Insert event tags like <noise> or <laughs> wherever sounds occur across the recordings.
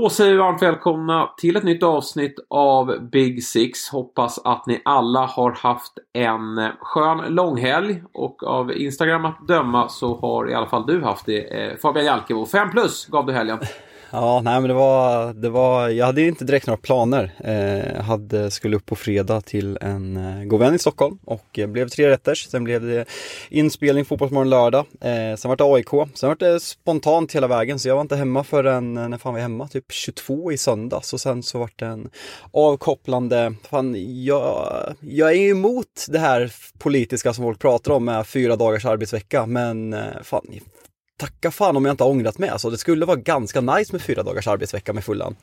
Då säger vi varmt välkomna till ett nytt avsnitt av Big Six. Hoppas att ni alla har haft en skön långhelg och av Instagram att döma så har i alla fall du haft det. Eh, Fabian Jalkebo, 5 plus gav du helgen. Ja, nej men det var, det var, jag hade inte direkt några planer. Eh, jag hade, skulle upp på fredag till en eh, god vän i Stockholm och eh, blev tre rätters. Sen blev det inspelning Fotbollsmorgon lördag. Eh, sen var det AIK. Sen var det spontant hela vägen så jag var inte hemma förrän, eh, när fan var jag hemma? Typ 22 i söndags och sen så var det en avkopplande, fan jag, jag är emot det här politiska som folk pratar om med fyra dagars arbetsvecka men eh, fan tacka fan om jag inte har ångrat mig. Alltså, det skulle vara ganska nice med fyra dagars arbetsvecka med fullan.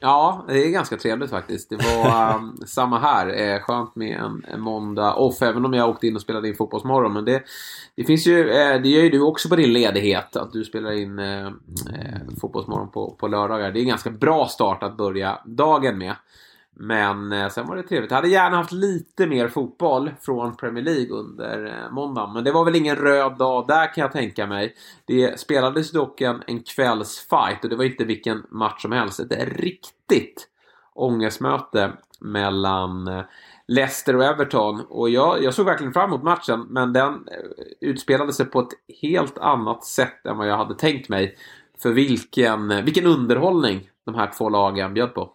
Ja, det är ganska trevligt faktiskt. Det var um, <laughs> samma här. Eh, skönt med en, en måndag off, även om jag åkte in och spelade in Fotbollsmorgon. Men det, det finns ju, eh, det gör ju du också på din ledighet, att du spelar in eh, eh Fotbollsmorgon på, på lördagar. Det är en ganska bra start att börja dagen med. Men eh, sen var det trevligt. Jag hade gärna haft lite mer fotboll från Premier League under eh, måndagen. Men det var väl ingen röd dag där kan jag tänka mig. Det spelades dock en, en kvällsfight och det var inte vilken match som helst. Ett riktigt ångestmöte mellan eh, Leicester och Everton. Och jag, jag såg verkligen fram emot matchen men den utspelade sig på ett helt annat sätt än vad jag hade tänkt mig. För vilken, vilken underhållning de här två lagen bjöd på.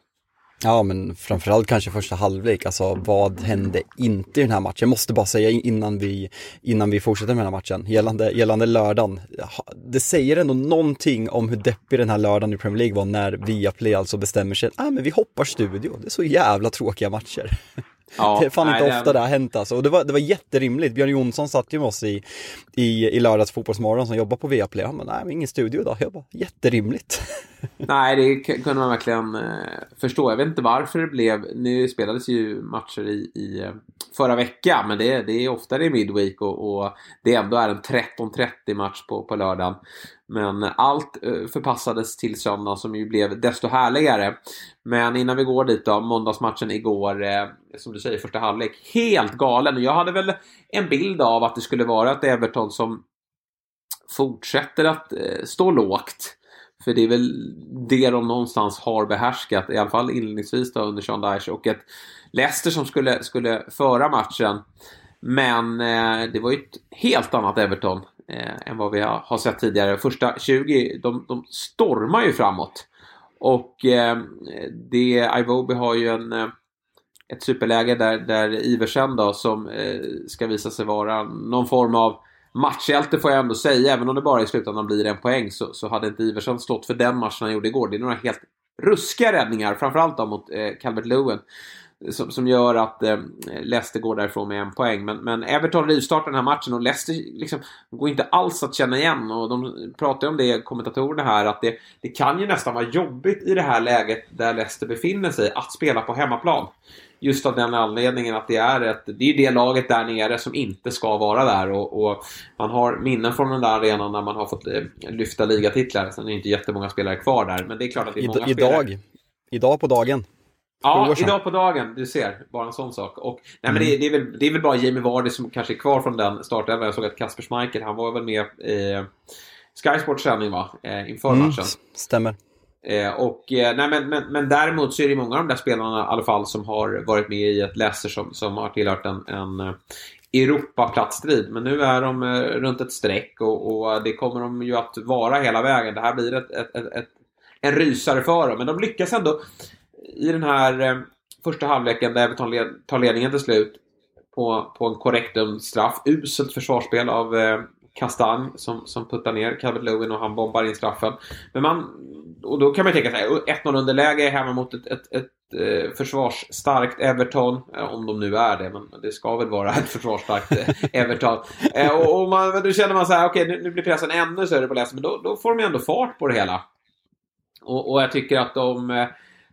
Ja, men framförallt kanske första halvlek. Alltså vad hände inte i den här matchen? Jag måste bara säga innan vi, innan vi fortsätter med den här matchen, gällande, gällande lördagen. Det säger ändå någonting om hur deppig den här lördagen i Premier League var när Viaplay alltså bestämmer sig, ah, men vi hoppar studio. Det är så jävla tråkiga matcher. <laughs> Ja, det är fan nej, inte ofta det har hänt alltså. Och det var, det var jätterimligt. Björn Jonsson satt ju med oss i, i, i lördags fotbollsmorgon som jobbar på Viaplay. Han bara, nej men ingen studio idag. Jag bara, jätterimligt. <laughs> <laughs> nej, det kunde man verkligen eh, förstå. Jag vet inte varför det blev, nu spelades ju matcher i, i eh, förra veckan, men det, det är ofta det är midweek och, och det ändå är en 13.30 match på, på lördagen. Men allt eh, förpassades till söndag som ju blev desto härligare. Men innan vi går dit då, måndagsmatchen igår, eh, som du säger, första halvlek, helt galen. Jag hade väl en bild av att det skulle vara ett Everton som fortsätter att eh, stå lågt. För det är väl det de någonstans har behärskat, i alla fall inledningsvis då under Sean Dyche. Och ett Leicester som skulle, skulle föra matchen. Men eh, det var ju ett helt annat Everton eh, än vad vi har, har, sett tidigare. Första 20, de, de stormar ju framåt. Och eh, det, Ivoby har ju en, eh, ett superläge där, där Iversen då som eh, ska visa sig vara någon form av matchhjälte får jag ändå säga. Även om det bara i slutändan blir en poäng så, så hade inte Iversen stått för den matchen han gjorde igår. Det är några helt ruskiga räddningar, framförallt då mot eh, Calvert Lewin som, som gör att eh, Leicester går därifrån med en poäng. Men, men Everton rivstartar den här matchen och Leicester liksom, går inte alls att känna igen. Och de pratar om det, kommentatorerna här, att det, det kan ju nästan vara jobbigt i det här läget där Leicester befinner sig att spela på hemmaplan. Just av den anledningen att det är, ett, det är det laget där nere som inte ska vara där. Och, och man har minnen från den där arenan när man har fått eh, lyfta ligatitlar. Sen är det inte jättemånga spelare kvar där, men det är klart att det är många I, spelare. Idag, idag på dagen. Ja, idag på dagen. Du ser, bara en sån sak. Och, nej, mm. men det, det, är väl, det är väl bara Jamie Vardy som kanske är kvar från den startelvan. Jag såg att Kasper Schmeichel, han var väl med i Sky Sports sändning va? Eh, inför mm, matchen. Stämmer. Eh, och, eh, nej, men, men, men däremot så är det många av de där spelarna i alla fall som har varit med i ett Leicester som, som har tillhört en, en eh, Europaplatsstrid. Men nu är de eh, runt ett streck och, och, det kommer de ju att vara hela vägen. Det här blir ett, ett, ett, ett en rysare för dem. Men de lyckas ändå i den här eh, första halvleken där Everton led, tar ledningen till slut på, på en korrekt straff. Uselt försvarsspel av eh, Kastanj som, som puttar ner Calvert Lewin och han bombar in straffen. Men man, och då kan man tänka sig 1-0 underläge hemma mot ett, ett, ett, ett försvarsstarkt Everton. Eh, om de nu är det, men det ska väl vara <laughs> ett försvarsstarkt eh, Everton. och, och man, då känner man så här, okej okay, nu, nu, blir pressen ännu större på läsaren, men då, då får de ju ändå fart på det hela. Och, och jag tycker att de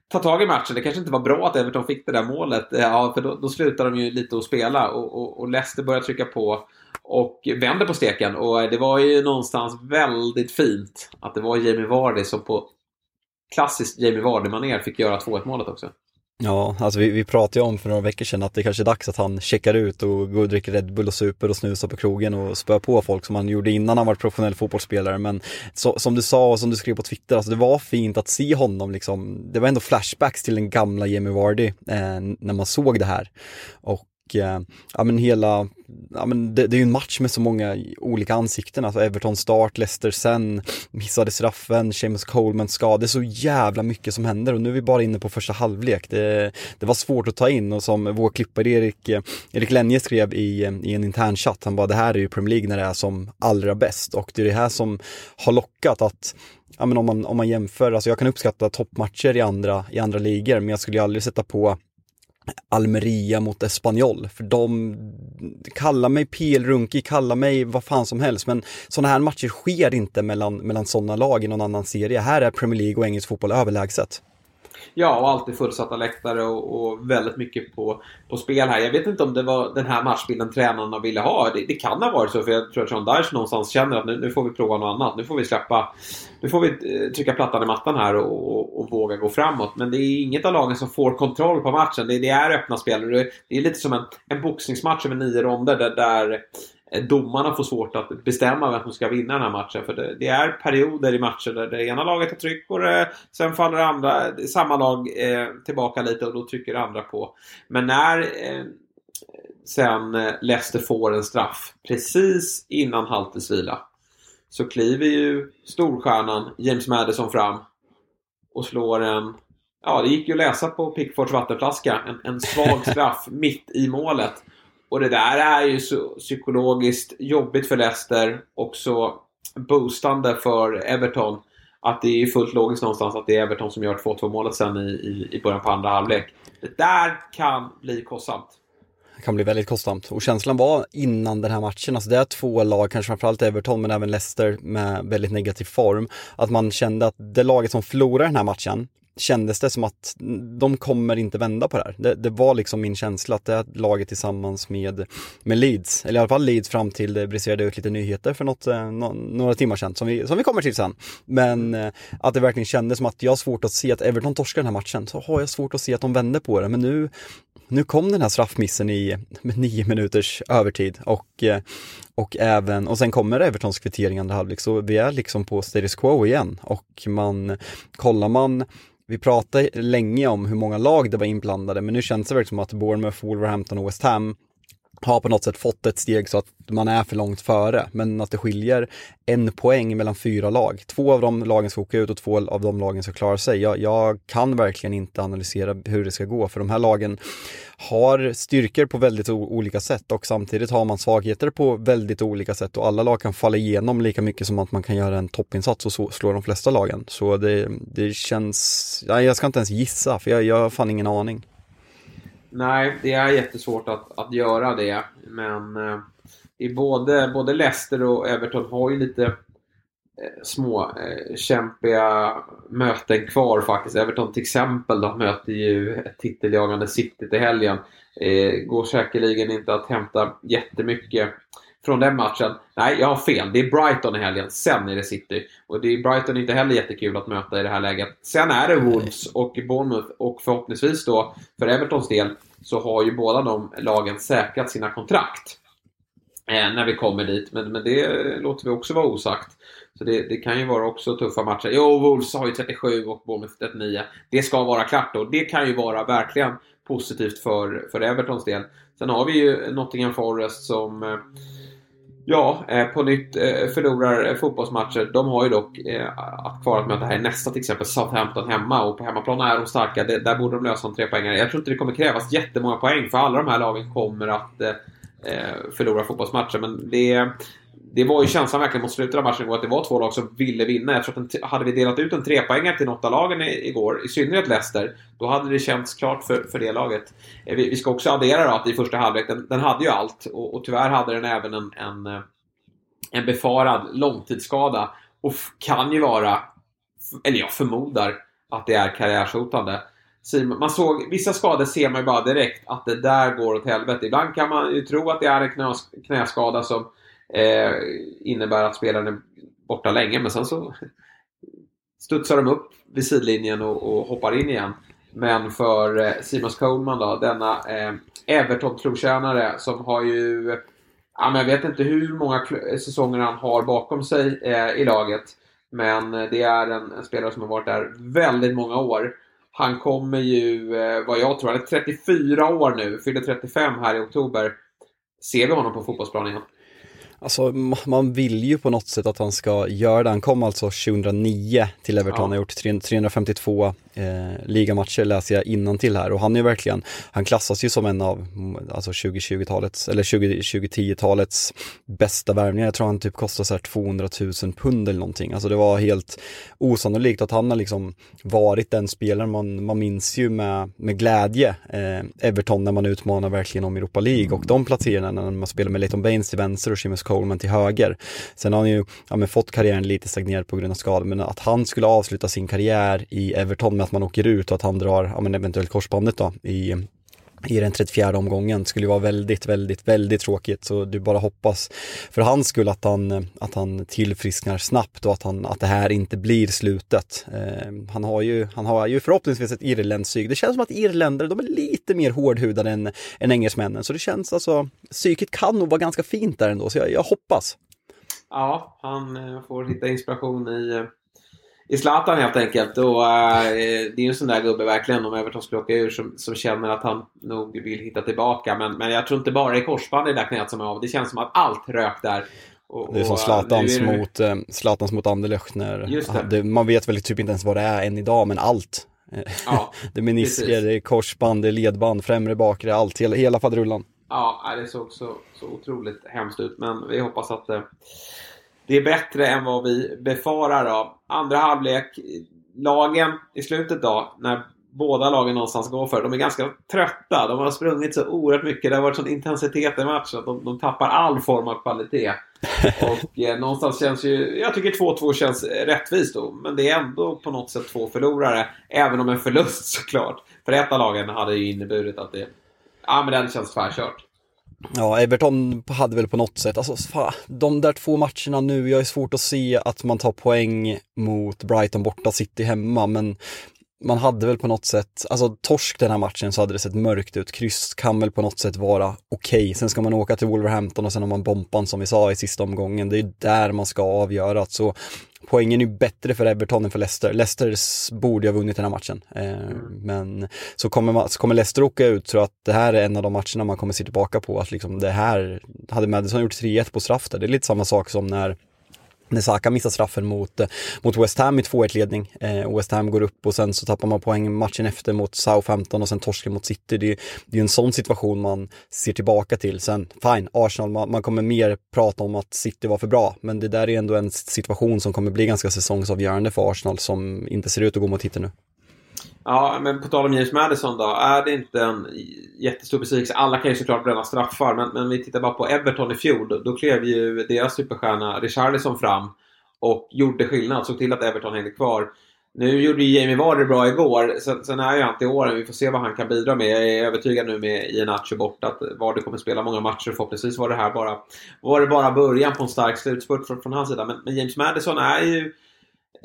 ta tag i matchen. Det kanske inte var bra att Everton fick det där målet. Ja, för då, då slutar de ju lite att spela och, och, och Leicester börjar trycka på och vänder på steken. Och det var ju någonstans väldigt fint att det var Jamie Vardy som på klassiskt Jamie Vardy-manér fick göra 2-1 målet också. Ja, alltså vi, vi pratade ju om för några veckor sedan att det kanske är dags att han checkar ut och går och dricker Red Bull och super och snusar på krogen och spöar på folk som han gjorde innan han var professionell fotbollsspelare. Men så, som du sa och som du skrev på Twitter, alltså det var fint att se honom liksom. Det var ändå flashbacks till den gamla Jamie Vardy eh, när man såg det här. Och Eh, ja men hela, ja men det, det är ju en match med så många olika ansikten, alltså Everton start, Leicester sen, missade straffen, Seamus Coleman skada, det är så jävla mycket som händer och nu är vi bara inne på första halvlek. Det, det var svårt att ta in och som vår klippare Erik, eh, Erik Lenje skrev i, eh, i en intern chatt, han bara det här är ju Premier League när det är som allra bäst. Och det är det här som har lockat att ja, men om, man, om man jämför, alltså jag kan uppskatta toppmatcher i andra, i andra ligor men jag skulle ju aldrig sätta på Almeria mot Espanyol. För de, kalla mig PL Runki, kalla mig vad fan som helst. Men sådana här matcher sker inte mellan, mellan sådana lag i någon annan serie. Här är Premier League och engelsk fotboll överlägset. Ja, och alltid fullsatta läktare och, och, väldigt mycket på, på spel här. Jag vet inte om det var den här matchbilden tränarna ville ha. Det, det kan ha varit så, för jag tror att John Dyche någonstans känner att nu, nu, får vi prova något annat. Nu får vi släppa... Nu får vi eh, trycka plattan i mattan här och, och, och, våga gå framåt. Men det är inget av lagen som får kontroll på matchen. Det, det är öppna spel. Det, det är lite som en, en boxningsmatch över nio ronder där, där Eh, domarna får svårt att bestämma vem som ska vinna den här matchen. För det, det är perioder i matcher där det ena laget har tryck och det, sen faller det andra, samma lag eh, tillbaka lite och då trycker det andra på. Men när eh, sen eh, Leicester får en straff precis innan halvtidsvila så kliver ju storstjärnan James Madison fram och slår en Ja, det gick ju att läsa på Pickfords vattenflaska. En, en svag straff <laughs> mitt i målet. Och det där är ju så psykologiskt jobbigt för Leicester och så boostande för Everton. Att det är fullt logiskt någonstans att det är Everton som gör 2-2 målet sen i, i, i början på andra halvlek. Det där kan bli kostsamt. Det kan bli väldigt kostsamt. Och känslan var innan den här matchen, alltså det är två lag, kanske framförallt Everton men även Leicester med väldigt negativ form, att man kände att det laget som förlorar den här matchen kändes det som att de kommer inte vända på det här. Det, det var liksom min känsla att det här laget tillsammans med, med Leeds, eller i alla fall Leeds fram till det briserade ut lite nyheter för något, eh, no, några timmar sedan som vi, som vi kommer till sen. Men eh, att det verkligen kändes som att jag har svårt att se att Everton torskar den här matchen, så har jag svårt att se att de vänder på det. Men nu, nu kom den här straffmissen i med nio minuters övertid och, eh, och även, och sen kommer Evertons kvittering andra halvlek så vi är liksom på status quo igen och man, kollar man vi pratade länge om hur många lag det var inblandade, men nu känns det verkligen som att Bournemouth, Wolverhampton och West Ham har på något sätt fått ett steg så att man är för långt före, men att det skiljer en poäng mellan fyra lag. Två av de lagen ska åka ut och två av de lagen ska klara sig. Jag, jag, kan verkligen inte analysera hur det ska gå, för de här lagen har styrkor på väldigt olika sätt och samtidigt har man svagheter på väldigt olika sätt och alla lag kan falla igenom lika mycket som att man kan göra en toppinsats och så slå de flesta lagen. Så det, det känns, jag ska inte ens gissa, för jag, jag har fan ingen aning. Nej, det är jättesvårt att, att göra det. Men eh, i både, både Leicester och Everton har ju lite eh, små eh, kämpiga möten kvar faktiskt. Everton till exempel då möter ju titeljagande City till helgen. Eh, går säkerligen inte att hämta jättemycket från den matchen. Nej, jag har fel. Det är Brighton i helgen. Sen är det City. Och det är Brighton inte heller jättekul att möta i det här läget. Sen är det Wolves och Bournemouth och förhoppningsvis då för Evertons del så har ju båda de lagen säkrat sina kontrakt. Eh, när vi kommer dit. Men, men det låter vi också vara osagt. Så det, det, kan ju vara också tuffa matcher. Jo, Wolves har ju 37 och Bournemouth 39. Det ska vara klart då. Det kan ju vara verkligen positivt för, för Evertons del. Sen har vi ju Nottingham Forest som eh, Ja, eh, på nytt eh, förlorar eh, fotbollsmatcher. De har ju dock att kvar att möta här nästa till exempel Southampton hemma och på hemmaplan är de starka. där borde de lösa en trepoängare. Jag tror inte det kommer krävas jättemånga poäng för alla de här lagen kommer att förlora fotbollsmatcher. Men det, det var ju känslan verkligen mot slutet av matchen igår att det var två lag som ville vinna. Jag tror att hade vi delat ut en trepoängare till något av lagen igår, i synnerhet Leicester, då hade det känts klart för, för det laget. Eh, vi, vi ska också addera då att i första halvlek, den, den hade ju allt och, och, tyvärr hade den även en, en, eh, en befarad långtidsskada och kan ju vara, eller jag förmodar att det är karriärshotande. Man såg, vissa skador ser man ju bara direkt att det där går åt helvete. Ibland kan man ju tro att det är en knäskada som eh, innebär att spelaren är borta länge men sen så studsar de upp vid sidlinjen och, och hoppar in igen. Men för eh, Simons Coleman då, denna eh, Everton-trotjänare som har ju... Ja, men jag vet inte hur många säsonger han har bakom sig eh, i laget. Men det är en, en, spelare som har varit där väldigt många år. Han kommer ju, eh, vad jag tror, han är 34 år nu, fyller 35 här i oktober. Ser vi honom på fotbollsplanen igen? Alltså man vill ju på något sätt att han ska göra det. Han kom alltså 2009 till Everton, ja. har gjort 352 eh, ligamatcher läser jag innan till här och han är verkligen, han klassas ju som en av alltså 2020-talets eller 2010-talets bästa värvningar. Jag tror han typ kostar så här 200 000 pund eller någonting. Alltså det var helt osannolikt att han har liksom varit den spelaren man, man minns ju med, med glädje eh, Everton när man utmanar verkligen om Europa League och de placeringarna när man spelar med Leighton Baines till vänster och Seamus Coleman till höger. Sen har han ju ja, fått karriären lite stagnerad på grund av skador men att han skulle avsluta sin karriär i Everton med att man åker ut och att han drar, ja men eventuellt korsbandet då i i den 34 omgången skulle vara väldigt, väldigt, väldigt tråkigt. Så du bara hoppas för hans skull att han, att han tillfrisknar snabbt och att, han, att det här inte blir slutet. Eh, han, har ju, han har ju förhoppningsvis ett irländskt psyk. Det känns som att irländare, de är lite mer hårdhudade än, än engelsmännen. Så det känns alltså, psyket kan nog vara ganska fint där ändå, så jag, jag hoppas. Ja, han eh, får hitta inspiration i eh, i Zlatan helt enkelt. Och, äh, det är ju en sån där gubbe verkligen om Everton skulle åka ur som, som känner att han nog vill hitta tillbaka. Men, men jag tror inte bara det är korsband i det där knät som är av. Det känns som att allt rök där. Och, det är som Zlatans, är det... mot, äh, Zlatans mot Anderlecht när det. Man vet väl typ inte ens vad det är än idag, men allt. Ja, <laughs> det är menisker, det är korsband, det är ledband, främre, bakre, allt, hela, hela faderullan. Ja, det såg så, så otroligt hemskt ut. Men vi hoppas att eh, det är bättre än vad vi befarar. Då. Andra halvlek, lagen i slutet då, när båda lagen någonstans går för. De är ganska trötta. De har sprungit så oerhört mycket. Det har varit sån intensitet i matchen att de, de tappar all form av kvalitet. <laughs> Och eh, någonstans känns ju... Jag tycker 2-2 känns rättvist då. Men det är ändå på något sätt två förlorare. Även om en förlust <laughs> såklart. För ett av lagen hade ju inneburit att det... Ja men det hade känts tvärkört. Ja, Everton hade väl på något sätt, alltså fan, de där två matcherna nu, jag är svårt att se att man tar poäng mot Brighton borta, City hemma, men man hade väl på något sätt, alltså torsk den här matchen så hade det sett mörkt ut. Kryss kan väl på något sätt vara okej. Okay. Sen ska man åka till Wolverhampton och sen har man Bompan som vi sa i sista omgången. Det är där man ska avgöra. Så poängen är bättre för Everton än för Leicester. Leicester borde ha vunnit den här matchen. Eh, mm. Men så kommer, man, så kommer Leicester åka ut, så att det här är en av de matcherna man kommer se tillbaka på. Att liksom det här, hade Madison gjort 3-1 på straff där, det är lite samma sak som när när Saka missar straffen mot, eh, mot West Ham i 2-1 ledning. Eh, West Ham går upp och sen så tappar man poäng matchen efter mot Southampton och sen torskar mot City. Det, det är en sån situation man ser tillbaka till. Sen, fine, Arsenal, man, man, kommer mer prata om att City var för bra, men det där är ändå en situation som kommer bli ganska säsongsavgörande för Arsenal som inte ser ut att gå mot titel nu. Ja, men på tal om James Madison då. Är det inte en jättestor besvikelse? Alla kan ju såklart bränna straffar, men, men vi tittar bara på Everton i fjol. Då, då klev ju deras superstjärna Richarlison fram och gjorde skillnad. Såg till att Everton hängde kvar. Nu gjorde ju Jamie Vardy bra igår. Sen, sen är ju han till åren. Vi får se vad han kan bidra med. Jag är övertygad nu med Ianacho borta att Vardy kommer spela många matcher. Förhoppningsvis var det här bara, var det bara början på en stark slutspurt från, från hans sida. Men, men James Madison är ju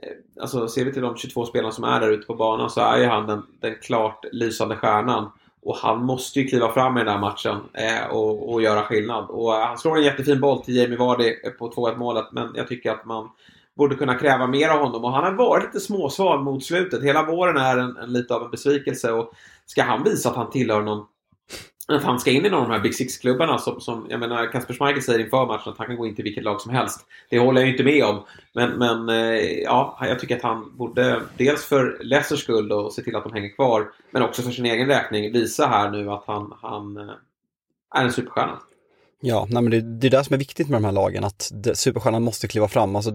Eh, alltså ser vi till de 22 spelarna som är där ute på banan så är ju han den, den klart lysande stjärnan. Och han måste ju kliva fram i den här matchen eh, och, och, göra skillnad. Och eh, han slår en jättefin boll till Jamie Vardy eh, på 2-1 målet men jag tycker att man borde kunna kräva mer av honom. Och han har varit lite småsvag mot slutet. Hela våren är en, en lite av en besvikelse. Och ska han visa att han tillhör någon att han ska in i någon av de här Big Six-klubbarna som, som, jag menar, Kasper Schmeichel säger inför matchen att han kan gå in till vilket lag som helst. Det håller jag ju inte med om. Men, men eh, ja, jag tycker att han borde, dels för Leicesters skull och se till att de hänger kvar, men också för sin egen räkning visa här nu att han, han eh, är en superstjärna. Ja, nej men det, det är det som är viktigt med de här lagen, att det, superstjärnan måste kliva fram. Alltså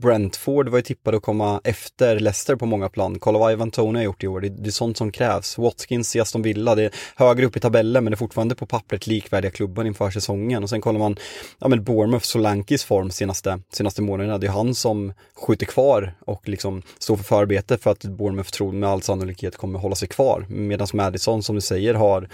Brentford var ju tippade att komma efter Leicester på många plan. Kolla vad Ivan Tony har gjort i år, det, det är sånt som krävs. Watkins i Aston Villa, det är högre upp i tabellen men det är fortfarande på pappret likvärdiga klubbar inför säsongen. Och sen kollar man, ja men Bournemouth, Solankis form senaste, senaste månaderna, det är han som skjuter kvar och liksom står för förarbete för att Bournemouth tror med all sannolikhet kommer hålla sig kvar. Medan Madison, som du säger, har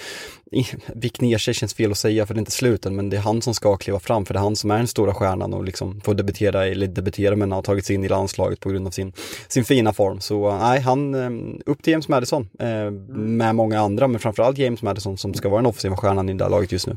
<laughs> vikt ner sig, känns fel att säga för det är inte sluten, men det är han som ska kliva fram för det är han som är den stora stjärnan och liksom får debutera, eller debutera men har tagit sig in i landslaget på grund av sin, sin fina form. Så nej, han, eh, upp till James Madison eh, mm. med många andra men framförallt James Madison som ska vara den offensiva stjärnan i det där laget just nu.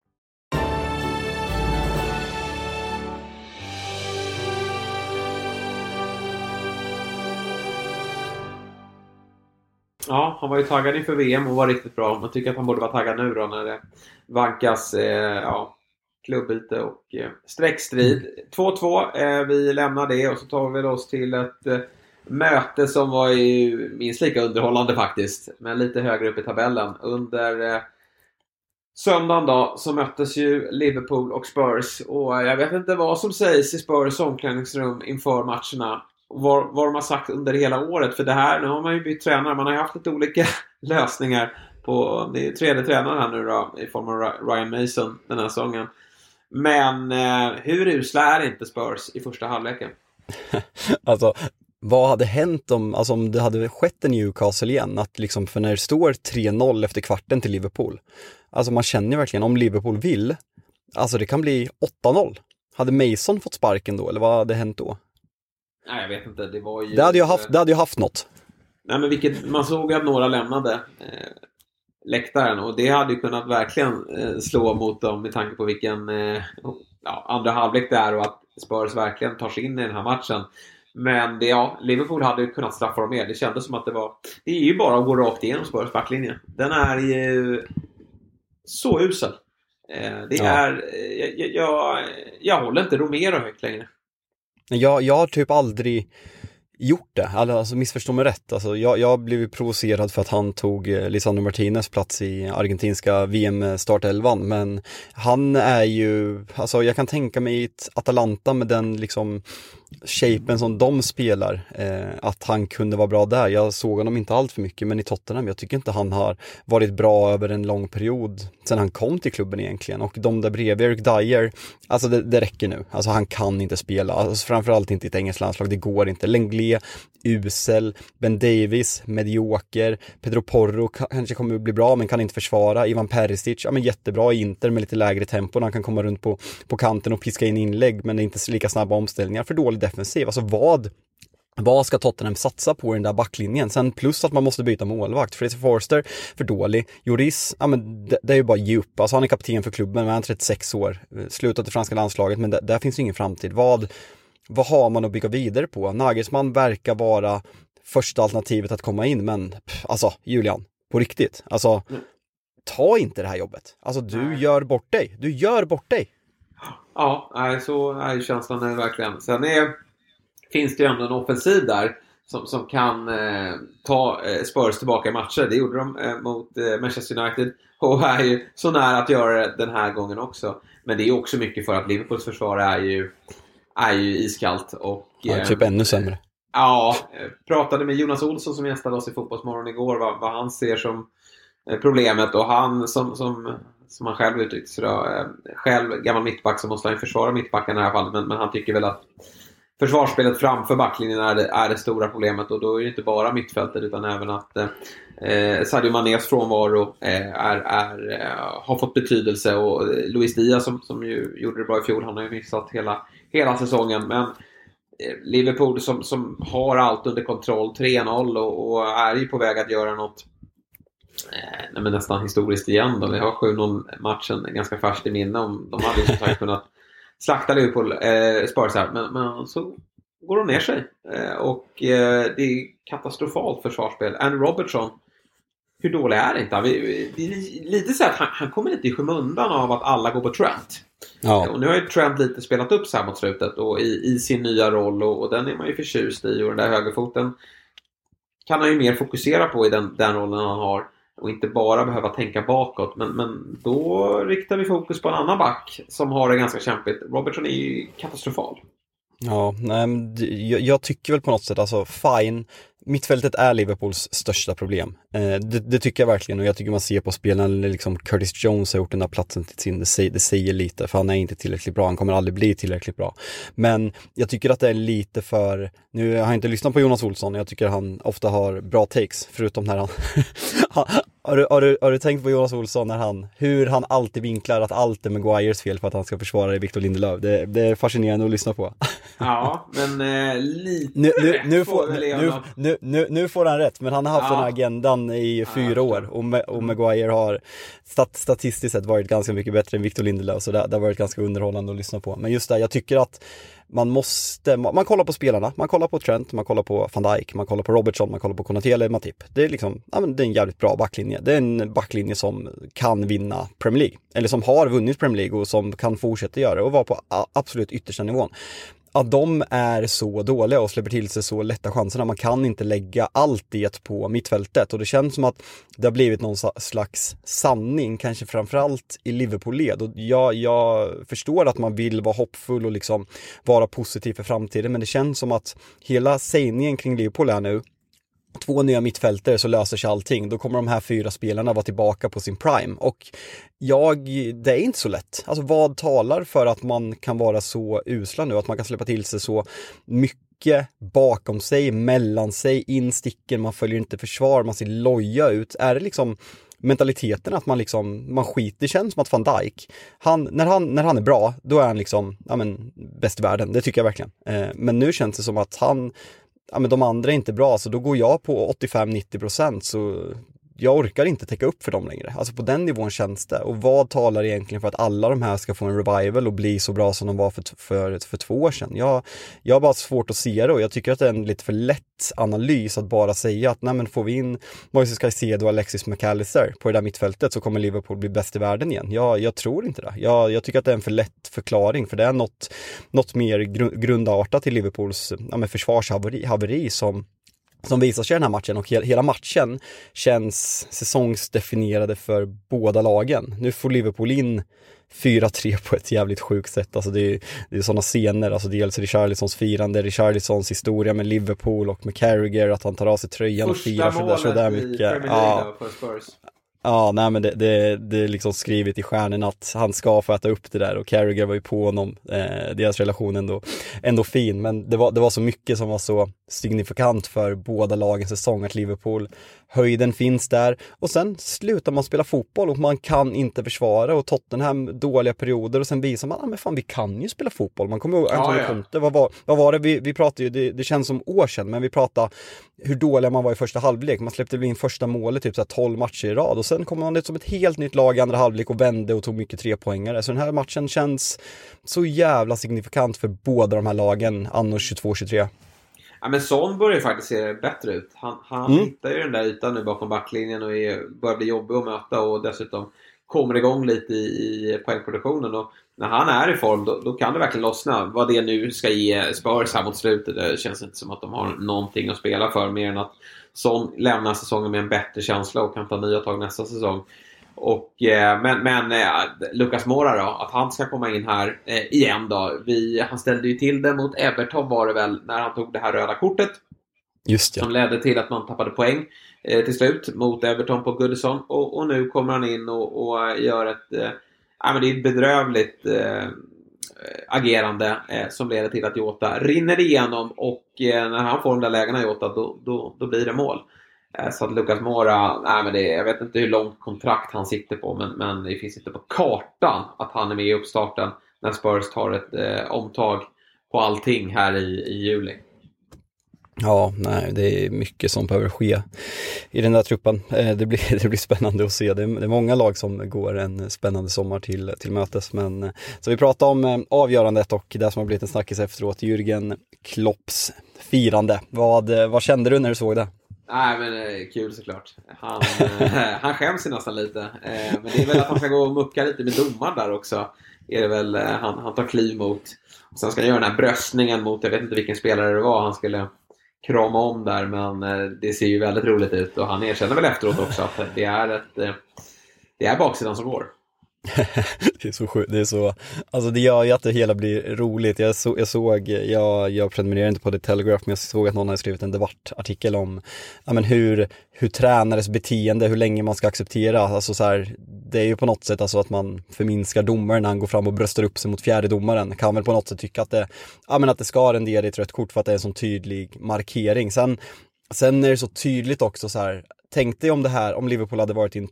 Ja, han var ju taggad inför VM och var riktigt bra. Man tycker att han borde vara taggad nu då när det vankas eh, ja, klubbyte och eh, streckstrid. 2-2. Eh, vi lämnar det och så tar vi oss till ett eh, möte som var ju minst lika underhållande faktiskt. Men lite högre upp i tabellen. Under eh, söndagen då så möttes ju Liverpool och Spurs. Och jag vet inte vad som sägs i Spurs omklädningsrum inför matcherna. Vad, vad de har sagt under hela året. För det här, nu har man ju bytt tränare. Man har ju haft lite olika <laughs> lösningar. På, det är tredje tränaren här nu då i form av Ryan Mason den här säsongen. Men eh, hur usla är inte Spurs i första halvleken? <laughs> alltså, vad hade hänt om, alltså om det hade skett en Newcastle igen? Att liksom, för när det står 3-0 efter kvarten till Liverpool. Alltså man känner ju verkligen, om Liverpool vill, alltså det kan bli 8-0. Hade Mason fått sparken då, eller vad hade hänt då? Nej, jag vet inte. Det var ju... Det hade ju haft, det hade ju haft något. Nej, men vilket, man såg att några lämnade eh, läktaren och det hade ju kunnat verkligen eh, slå mot dem med tanke på vilken eh, ja, andra halvlek det är och att Spurs verkligen tar sig in i den här matchen. Men det, ja, Liverpool hade ju kunnat straffa dem mer. Det kändes som att det var... Det är ju bara att gå rakt igenom Spurs backlinje. Den är ju så usel. Eh, det är... Ja. Jag, jag, jag håller inte Romero högt längre. Jag, jag har typ aldrig gjort det, alltså, alltså missförstå mig rätt. Alltså, jag, jag blev provocerad för att han tog eh, Lisandro Martinez plats i argentinska VM-startelvan, men han är ju, alltså jag kan tänka mig ett Atalanta med den liksom shapen som de spelar, eh, att han kunde vara bra där. Jag såg honom inte allt för mycket, men i Tottenham, jag tycker inte han har varit bra över en lång period sen han kom till klubben egentligen. Och de där bredvid, Eric Dyer, alltså det, det räcker nu. Alltså han kan inte spela, alltså, framförallt inte i ett engelskt landslag, det går inte. Lenglet, usel, Ben Davis, medioker, Pedro Porro kanske kommer att bli bra men kan inte försvara, Ivan Perisic, ja men jättebra i Inter med lite lägre tempo, han kan komma runt på, på kanten och piska in inlägg men det är inte lika snabba omställningar, för dålig defensiv. Alltså vad vad ska Tottenham satsa på i den där backlinjen? Sen plus att man måste byta målvakt. Fraser Forster, för dålig. Joris, ja men det, det är ju bara ge upp. Alltså han är kapten för klubben, men han är 36 år. Slutat i franska landslaget, men det, där finns ju ingen framtid. Vad, vad har man att bygga vidare på? Nagelsmann verkar vara första alternativet att komma in, men alltså Julian, på riktigt, alltså mm. ta inte det här jobbet. Alltså du gör bort dig. Du gör bort dig. Ja, så är känslan är verkligen. Sen är, finns det ju ändå en offensiv där som, som kan eh, ta eh, Spurs tillbaka i matcher. Det gjorde de eh, mot eh, Manchester United och är ju så nära att göra det den här gången också. Men det är också mycket för att Liverpools försvar är ju, är ju iskallt. Och, ja, typ ännu sämre. Ja, pratade med Jonas Olsson som gästade oss i Fotbollsmorgon igår vad, vad han ser som problemet och han som, som som han själv uttryckte sig då. Eh, själv gammal mittback så måste han ju försvara mittbacken i det här fallet. Men, men han tycker väl att försvarsspelet framför backlinjen är det, är det stora problemet. Och då är det inte bara mittfältet utan även att eh, eh Sadio Manés frånvaro eh, är, är, eh, har fått betydelse. Och Luis Diaz som, som ju gjorde det bra i fjol, han har ju missat hela, hela säsongen. Men eh, Liverpool som, som har allt under kontroll, 3-0 och, och är ju på väg att göra något nej, men nästan historiskt igen. Då. Vi har 7-0 matchen ganska färskt i minne. Om, de hade som sagt kunnat slakta Liverpool, eh, Spurs här. Men, men så går de ner sig. Eh, och eh, det är katastrofalt försvarsspel. Andy Robertson hur dålig är inte han? Lite så att han, han kommer lite i skymundan av att alla går på Trent. Ja, Och nu har ju Trent lite spelat upp så här mot slutet och i, i sin nya roll och, och den är man ju förtjust i och den där högerfoten kan han ju mer fokusera på i den, den rollen han har och inte bara behöva tänka bakåt. Men, men då riktar vi fokus på en annan back som har det ganska kämpigt. Robertson är ju katastrofal. ja nej, jag, jag tycker väl på något sätt, alltså fine, mittfältet är Liverpools största problem. Eh, det, det tycker jag verkligen och jag tycker man ser på spelarna, liksom Curtis Jones har gjort den där platsen till sin, det säger, det säger lite, för han är inte tillräckligt bra, han kommer aldrig bli tillräckligt bra. Men jag tycker att det är lite för, nu har jag inte lyssnat på Jonas Olsson, jag tycker han ofta har bra takes, förutom när han <laughs> har, du, har, du, har du tänkt på Jonas Olsson när han, hur han alltid vinklar att allt är Maguires fel för att han ska försvara Victor Lindelöf. Det, det är fascinerande att lyssna på. <laughs> Ja, men eh, lite Nu, nu, rätt nu, får väl nu, nu, nu, nu får han rätt, men han har haft Ja. den här agendan i fyra år och, Ma- och Maguire har stat, statistiskt sett varit ganska mycket bättre än Victor Lindelöf, så det, det har varit ganska underhållande att lyssna på. Men just det, jag tycker att man måste, man, kollar på spelarna, man kollar på Trent, man kollar på van Dijk, man kollar på Robertson, man kollar på Konate eller Matip. Det är liksom, ja men det är en jävligt bra backlinje. Det är en backlinje som kan vinna Premier League, eller som har vunnit Premier League och som kan fortsätta göra det och vara på absolut yttersta nivån att de är så dåliga och släpper till sig så lätta chanserna. Man kan inte lägga allt det på mittfältet och det känns som att det har blivit någon slags sanning, kanske framförallt i Liverpool-led. Och jag, jag förstår att man vill vara hoppfull och liksom vara positiv för framtiden, men det känns som att hela sägningen kring Liverpool är nu två nya mittfältare så löser sig allting. Då kommer de här fyra spelarna vara tillbaka på sin prime. Och jag, det är inte så lätt. Alltså vad talar för att man kan vara så usla nu? Att man kan släppa till sig så mycket bakom sig, mellan sig, in sticken, man följer inte försvar, man ser loja ut. Är det liksom mentaliteten att man liksom, man skiter, det känns som att van Dijk, han, när, han, när han är bra, då är han liksom, ja men, bäst i världen, det tycker jag verkligen. Eh, men nu känns det som att han, ja men de andra är inte bra, så då går jag på 85-90% så jag orkar inte täcka upp för dem längre. Alltså på den nivån känns det. Och vad talar egentligen för att alla de här ska få en revival och bli så bra som de var för, för, för två år sedan? Jag, jag har bara svårt att se det och jag tycker att det är en lite för lätt analys att bara säga att nej men får vi in Moises Caicedo och Alexis McAllister på det där mittfältet så kommer Liverpool bli bäst i världen igen. Jag, jag tror inte det. Jag, jag tycker att det är en för lätt förklaring för det är något, något mer grundartat i Liverpools ja, försvarshaveri haveri som som visar sig i den här matchen och he- hela matchen känns säsongsdefinierade för båda lagen. Nu får Liverpool in 4-3 på ett jävligt sjukt sätt. Alltså det är, det är sådana scener, alltså dels Richarlisons firande, Richarlisons historia med Liverpool och med Carragher, att han tar av sig tröjan och Första firar sådär, målet sådär i mycket. Premier Ja. League då, för Spurs. Ja, nej men det, det, det är liksom skrivet i stjärnorna att han ska få äta upp det där och Carragher var ju på honom, eh, deras relation ändå, ändå fin. Men det var, det var så mycket som var så signifikant för båda lagens säsong att Liverpool, höjden finns där och sen slutar man spela fotboll och man kan inte försvara och Tottenham dåliga perioder och sen visar man, ja men fan vi kan ju spela fotboll. Man kommer ihåg Antonio ja. Conte, vad var, vad var det vi, vi pratade ju, det, det känns som år sedan, men vi pratade hur dåliga man var i första halvlek. Man släppte in första målet typ så här 12 matcher i rad och sen kom man ut som ett helt nytt lag i andra halvlek och vände och tog mycket trepoängare. Så den här matchen känns så jävla signifikant för båda de här lagen anno 22-23. Ja, men Son börjar ju faktiskt se bättre ut. Han, han Mm. hittar ju den där ytan nu bakom backlinjen och är, börjar bli jobbig att möta och dessutom kommer igång lite i, i poängproduktionen. Och när han är i form då, då kan det verkligen lossna. Vad det nu ska ge Spurs här mot slutet, det känns inte som att de har någonting att spela för mer än att Son lämnar säsongen med en bättre känsla och kan ta nya tag nästa säsong. Och, eh, men men eh, Lucas Moura då, att han ska komma in här eh, igen då. Vi, han ställde ju till det mot Everton var det väl när han tog det här röda kortet. Just ja. Som ledde till att man tappade poäng eh, till slut mot Everton på Goodison. Och, och nu kommer han in och, och gör ett... Ja, men det är ett bedrövligt Eh, agerande eh, som leder till att Jota rinner igenom och eh, när han får de där lägena Jota då, då, då blir det mål. Eh, så att Lucas Mora, nej, men det, jag vet inte hur långt kontrakt han sitter på men, men det finns inte på kartan att han är med i uppstarten när Spurs tar ett eh, omtag på allting här i, i juli. Ja, nej, det är mycket som behöver ske i den där truppen. Eh, det blir, <laughs> det blir spännande att se. Det är, det är många lag som går en spännande sommar till, till mötes. Men, eh, så vi pratar om eh, avgörandet och det som har blivit en snackis efteråt, Jürgen Klopps firande. Vad, vad kände du när du såg det? Nej, men kul såklart. Han, han skäms ju nästan lite. Men det är väl att han ska gå och mucka lite med domaren där också. Är det väl, han, han tar kliv mot. Sen ska han göra den här bröstningen mot, jag vet inte vilken spelare det var han skulle krama om där, men eh, det ser ju väldigt roligt ut. Och han erkänner väl efteråt också att det är, ett, eh, det är baksidan som går. <laughs> det är så sjukt, det är så, alltså det gör ju att det hela blir roligt. Jag, så, jag såg, jag, jag prenumererar inte på The Telegraph, men jag såg att någon hade skrivit en debattartikel om ja, men hur, hur tränares beteende, hur länge man ska acceptera. Alltså så här, det är ju på något sätt alltså att man förminskar domaren när han går fram och bröstar upp sig mot fjärde domaren. Kan väl på något sätt tycka att det, ja, men att det ska rendera i ett rött kort för att det är en sån tydlig markering. Sen, sen är det så tydligt också så här, tänk dig om det här, om Liverpool hade varit i en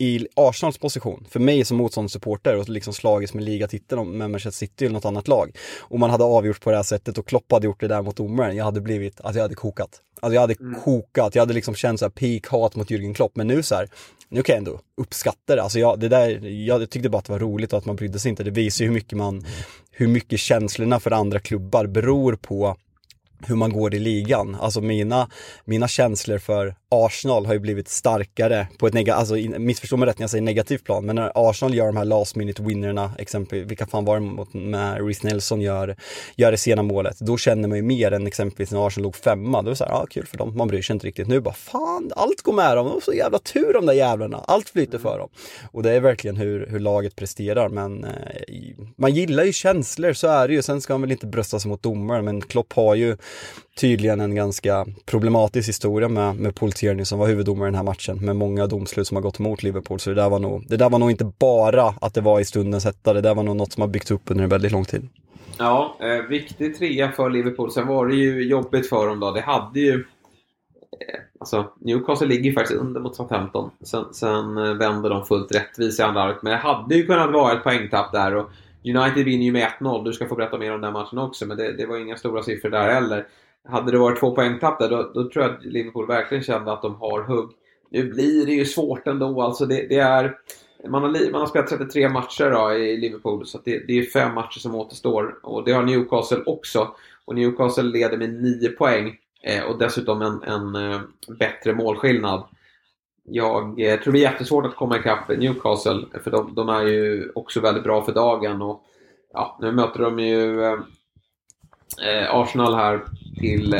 i Arsenals position, för mig som motståndssupporter och liksom slagits med ligatiteln med Manchester City eller något annat lag. Och man hade avgjort på det här sättet och Klopp hade gjort det där mot domaren. Jag hade blivit, alltså jag hade kokat. Alltså jag hade mm. kokat, jag hade liksom känt så här peak hat mot Jürgen Klopp. Men nu så här, nu kan jag ändå uppskatta det. Alltså jag, det där, jag tyckte bara att det var roligt och att man brydde sig inte. Det visar ju hur mycket man, hur mycket känslorna för andra klubbar beror på hur man går i ligan. Alltså mina, mina känslor för Arsenal har ju blivit starkare på ett negativt, alltså missförstå mig rätt när jag säger negativt plan, men när Arsenal gör de här last minute winnerna, exempelvis, vilka fan var det mot, med Reece Nelson gör, gör det sena målet, då känner man ju mer än exempelvis när Arsenal låg femma, då är det såhär, ja ah, kul för dem, man bryr sig inte riktigt. Nu bara, fan, allt går med dem, de har så jävla tur de där jävlarna, allt flyter för dem. Och det är verkligen hur, hur laget presterar, men eh, man gillar ju känslor, så är det ju. Sen ska man väl inte brösta sig mot domaren, men Klopp har ju tydligen en ganska problematisk historia med, med Paul Tierney som var huvuddomare i den här matchen med många domslut som har gått emot Liverpool. Så det där var nog, det där var nog inte bara att det var i stundens hetta, det där var nog något som har byggts upp under en väldigt lång tid. Ja, eh, viktig trea för Liverpool. Sen var det ju jobbigt för dem då. Det hade ju... Eh, alltså, Newcastle ligger ju faktiskt under mot Southampton. Sen, sen eh, vänder de fullt rättvist i andra halvlek. Men det hade ju kunnat vara ett poängtapp där. Och United vinner ju med 1-0. Du ska få berätta mer om den matchen också, men det, det var inga stora siffror där heller. Hade det varit två poängtapp där, då, då, tror jag att Liverpool verkligen kände att de har hugg. Nu blir det ju svårt ändå. Alltså det, det är, man, har, man har spelat 33 matcher då i Liverpool, så det, det är fem matcher som återstår. Och det har Newcastle också. Och Newcastle leder med 9 poäng eh, och dessutom en, en eh, bättre målskillnad. Jag eh, tror det blir jättesvårt att komma ikapp Newcastle, för de, de, är ju också väldigt bra för dagen. Och, ja, nu möter de ju eh, eh, Arsenal här till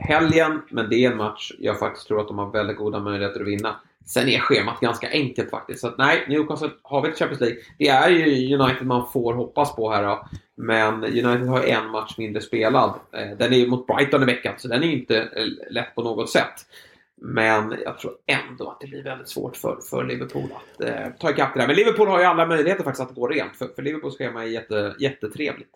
helgen, men det är en match jag faktiskt tror att de har väldigt goda möjligheter att vinna. Sen är schemat ganska enkelt faktiskt. Så att, nej, Newcastle har vi ett Champions League. Det är ju United man får hoppas på här då. Men United har en match mindre spelad. Eh, den är ju mot Brighton i veckan, så den är inte eh, lätt på något sätt. Men jag tror ändå att det blir väldigt svårt för, för Liverpool att eh, ta ikapp det där. Men Liverpool har ju alla möjligheter faktiskt att gå rent. För, för Liverpools schema är jätte, jättetrevligt.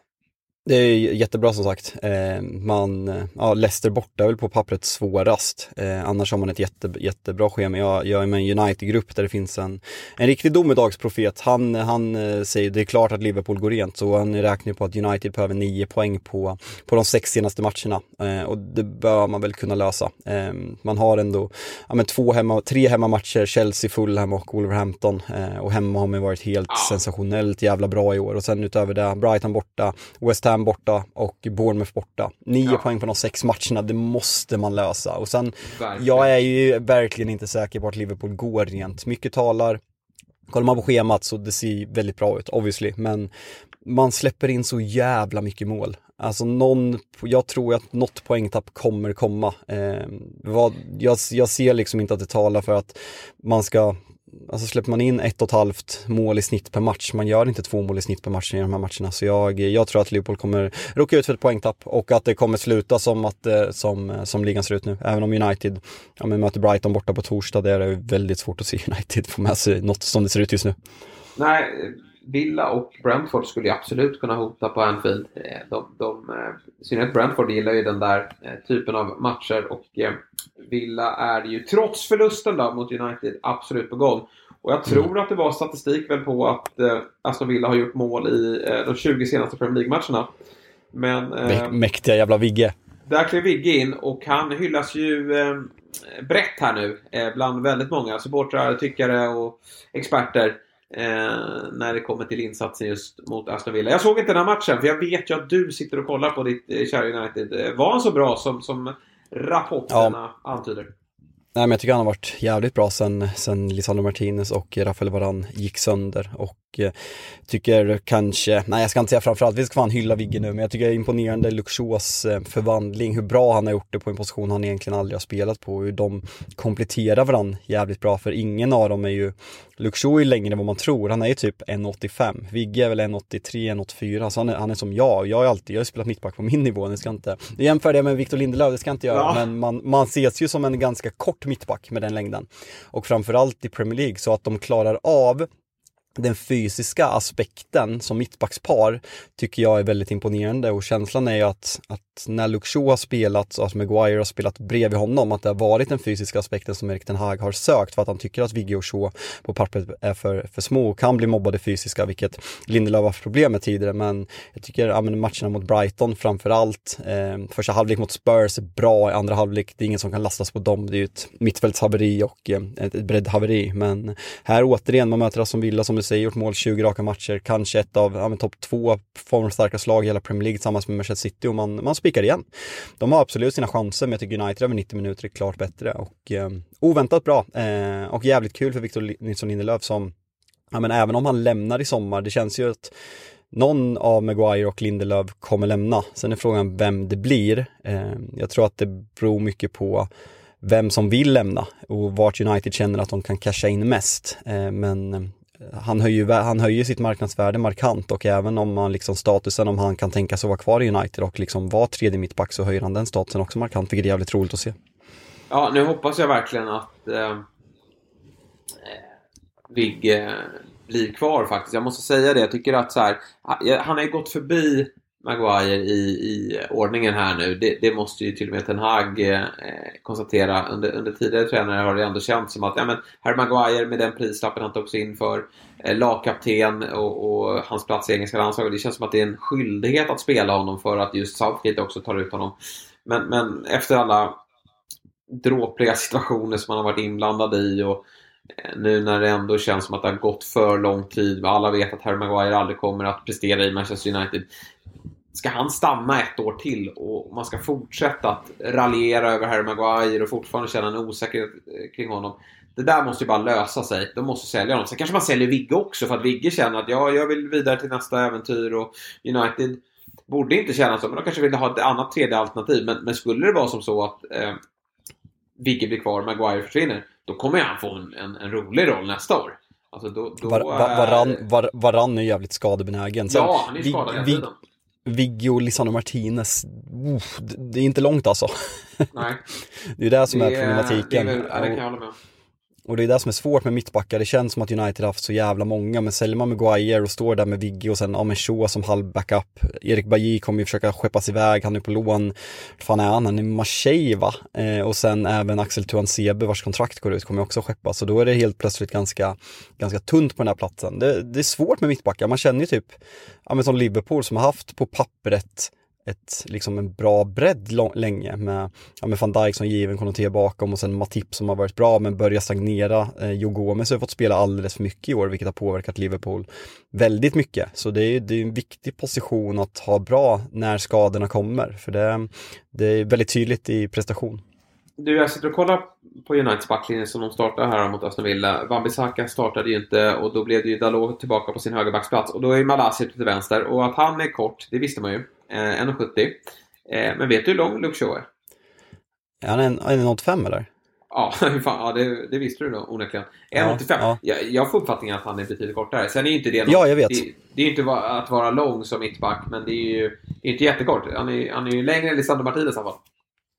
Det är jättebra som sagt. Eh, man, ja, Leicester borta är väl på pappret svårast. Eh, annars har man ett jätte, jättebra schema. Jag, jag är med i en United-grupp där det finns en, en riktig domedagsprofet. Han, han eh, säger det är klart att Liverpool går rent så han räknar på att United behöver nio poäng på, på de sex senaste matcherna. Eh, och det bör man väl kunna lösa. Eh, man har ändå ja, men två hemma, tre hemmamatcher, Chelsea, Fulham och Wolverhampton. Eh, och hemma har man varit helt sensationellt jävla bra i år. Och sen utöver det, Brighton borta, West Ham borta och Bournemouth borta. Nio ja. poäng på de sex matcherna, det måste man lösa. Och sen, verkligen. jag är ju verkligen inte säker på att Liverpool går rent. Mycket talar, kollar man på schemat så det ser väldigt bra ut, obviously, men man släpper in så jävla mycket mål. Alltså någon, jag tror att något poängtapp kommer komma. Eh, vad, jag, jag ser liksom inte att det talar för att man ska Alltså släpper man in ett och ett halvt mål i snitt per match, man gör inte två mål i snitt per match i de här matcherna. Så jag, jag tror att Liverpool kommer råka ut för ett poängtapp och att det kommer sluta som, att, eh, som, eh, som ligan ser ut nu. Även om United ja, men möter Brighton borta på torsdag, det är väldigt svårt att se <laughs> United få med sig något som det ser ut just nu. Nej, Villa och Brentford skulle ju absolut kunna hota på Anfield. Eh, de, de, eh, I synnerhet Brentford gillar ju den där typen av matcher och Villa är ju trots förlusten då mot United absolut på gång. Och jag tror mm. att det var statistik väl på att eh, Aston Villa har gjort mål i eh, de 20 senaste Premier League-matcherna. Men... Eh, Mäktiga jävla Vigge. Där klev Vigge in och han hyllas ju eh, brett här nu eh, bland väldigt många supportrar, tyckare och experter. Eh, när det kommer till insatsen just mot Aston Villa. Jag såg inte den här matchen för jag vet ju att du sitter och kollar på ditt eh, kära United. Var han så bra som, som rapporterna ja. antyder. Nej men jag tycker han har varit jävligt bra sen, sen Lisandro Martinez och Rafael Varan gick sönder och eh, tycker kanske, nej jag ska inte säga framförallt, vi ska fan hylla Vigge nu, men jag tycker det är imponerande Luxors eh, förvandling, hur bra han har gjort det på en position han egentligen aldrig har spelat på, hur de kompletterar varandra jävligt bra, för ingen av dem är ju, Luxor är längre än vad man tror, han är ju typ 1,85, Vigge är väl 1,83, 1,84, så han är, han är som jag, jag har alltid, jag har spelat mittback på min nivå, det ska inte, jämför det med Victor Lindelöf, det ska jag inte göra, ja. men man, man ses ju som en ganska kort mittback med den längden. Och framförallt i Premier League, så att de klarar av den fysiska aspekten som mittbackspar tycker jag är väldigt imponerande och känslan är ju att, att när Luke Shaw har spelat, och att Maguire har spelat bredvid honom, att det har varit den fysiska aspekten som Erik Ten Hag har sökt för att han tycker att Vigge och Shaw på pappret är för, för små och kan bli mobbade fysiska, vilket Lindelöf har haft problem med tidigare. Men jag tycker ja, matcherna mot Brighton framför allt, eh, första halvlek mot Spurs är bra, i andra halvlek, det är ingen som kan lastas på dem, det är ju ett mittfältshaveri och eh, ett breddhaveri. Men här återigen, man möter som Villa som du sig, gjort mål 20 raka matcher, kanske ett av ja, topp två formstarka slag i hela Premier League tillsammans med Manchester City och man, man spikar igen. De har absolut sina chanser, men jag tycker United över 90 minuter är klart bättre och eh, oväntat bra eh, och jävligt kul för Victor Nilsson Lindelöf som, ja men även om han lämnar i sommar, det känns ju att någon av Maguire och Lindelöf kommer lämna. Sen är frågan vem det blir. Eh, jag tror att det beror mycket på vem som vill lämna och vart United känner att de kan casha in mest. Eh, men han höjer, han höjer sitt marknadsvärde markant och även om man liksom statusen, om han kan tänka sig att vara kvar i United och liksom vara tredje mittback så höjer han den statusen också markant, vilket är jävligt roligt att se. Ja, nu hoppas jag verkligen att eh, eh Vigge blir kvar faktiskt. Jag måste säga det, jag tycker att så här, han har ju gått förbi Maguire i, i ordningen här nu. Det, det, måste ju till och med Ten Hag eh, konstatera. Under, under tidigare tränare har det ändå känts som att ja, men Harry Maguire med den prislappen han tog sig in för eh, lagkapten och, och, hans plats i engelska landslaget. Det känns som att det är en skyldighet att spela honom för att just Southgate också tar ut honom. Men, men efter alla dråpliga situationer som han har varit inblandad i och eh, nu när det ändå känns som att det har gått för lång tid. Alla vet att Harry Maguire aldrig kommer att prestera i Manchester United ska han stanna ett år till och man ska fortsätta att raljera över Harry Maguire och fortfarande känna en osäkerhet eh, kring honom. Det där måste ju bara lösa sig. De måste sälja honom. Sen kanske man säljer Vigge också för att Vigge känner att ja, jag vill vidare till nästa äventyr och United borde inte känna så, men de kanske vill ha ett annat tredje alternativ. Men, men skulle det vara som så att eh, Vigge blir kvar och Maguire försvinner, då kommer han få en, en, en rolig roll nästa år. Alltså då, då var, var, varann, var, varann är jävligt skadebenägen. Sen, ja, han är skadad hela tiden. Viggo och Lisandro Martinez, uff, det är inte långt alltså. Nej. <laughs> det är det som det är problematiken. Det, är, det kan jag hålla med och det är det som är svårt med mittbackar. Det känns som att United har haft så jävla många. Men säljer man Maguire och står där med Vigge och sen ja, men Shaw som halv backup. Erik Bajy kommer ju försöka skeppas iväg. Han är på lån. fan är han? Han är Marseille va? Eh, och sen även Axel Tuan Sebe vars kontrakt går ut kommer också skeppas. Så då är det helt plötsligt ganska, ganska tunt på den här platsen. Det, det är svårt med mittbackar. Man känner ju typ, ja men som Liverpool som har haft på pappret ett, liksom en bra bredd länge med, ja, med van Dijk som given, Konaté bakom och sen Matip som har varit bra men börjar stagnera. Eh, Joe Gomez har fått spela alldeles för mycket i år vilket har påverkat Liverpool väldigt mycket. Så det är, det är en viktig position att ha bra när skadorna kommer för det, det är väldigt tydligt i prestation. Du, jag sitter och kollar på Uniteds backlinje som de startar här mot Aston Villa. Wan-Bissaka startade ju inte och då blev det ju Dalot tillbaka på sin högerbacksplats och då är Malassi till vänster och att han är kort, det visste man ju. 1,70. Eh, men vet du hur lång Luke Shaw är? Är han en, en 85 eller? Ja, <laughs> fan, ja det, det, visste du då onekligen. 1,85. Ja, ja. Jag, jag får uppfattningen att han är betydligt kortare. Sen är inte det något, Ja, jag vet. Det, det är inte att vara lång som mittback, men det är ju det är inte jättekort. Han är, han är ju längre än Lisandro Martinez i alla fall.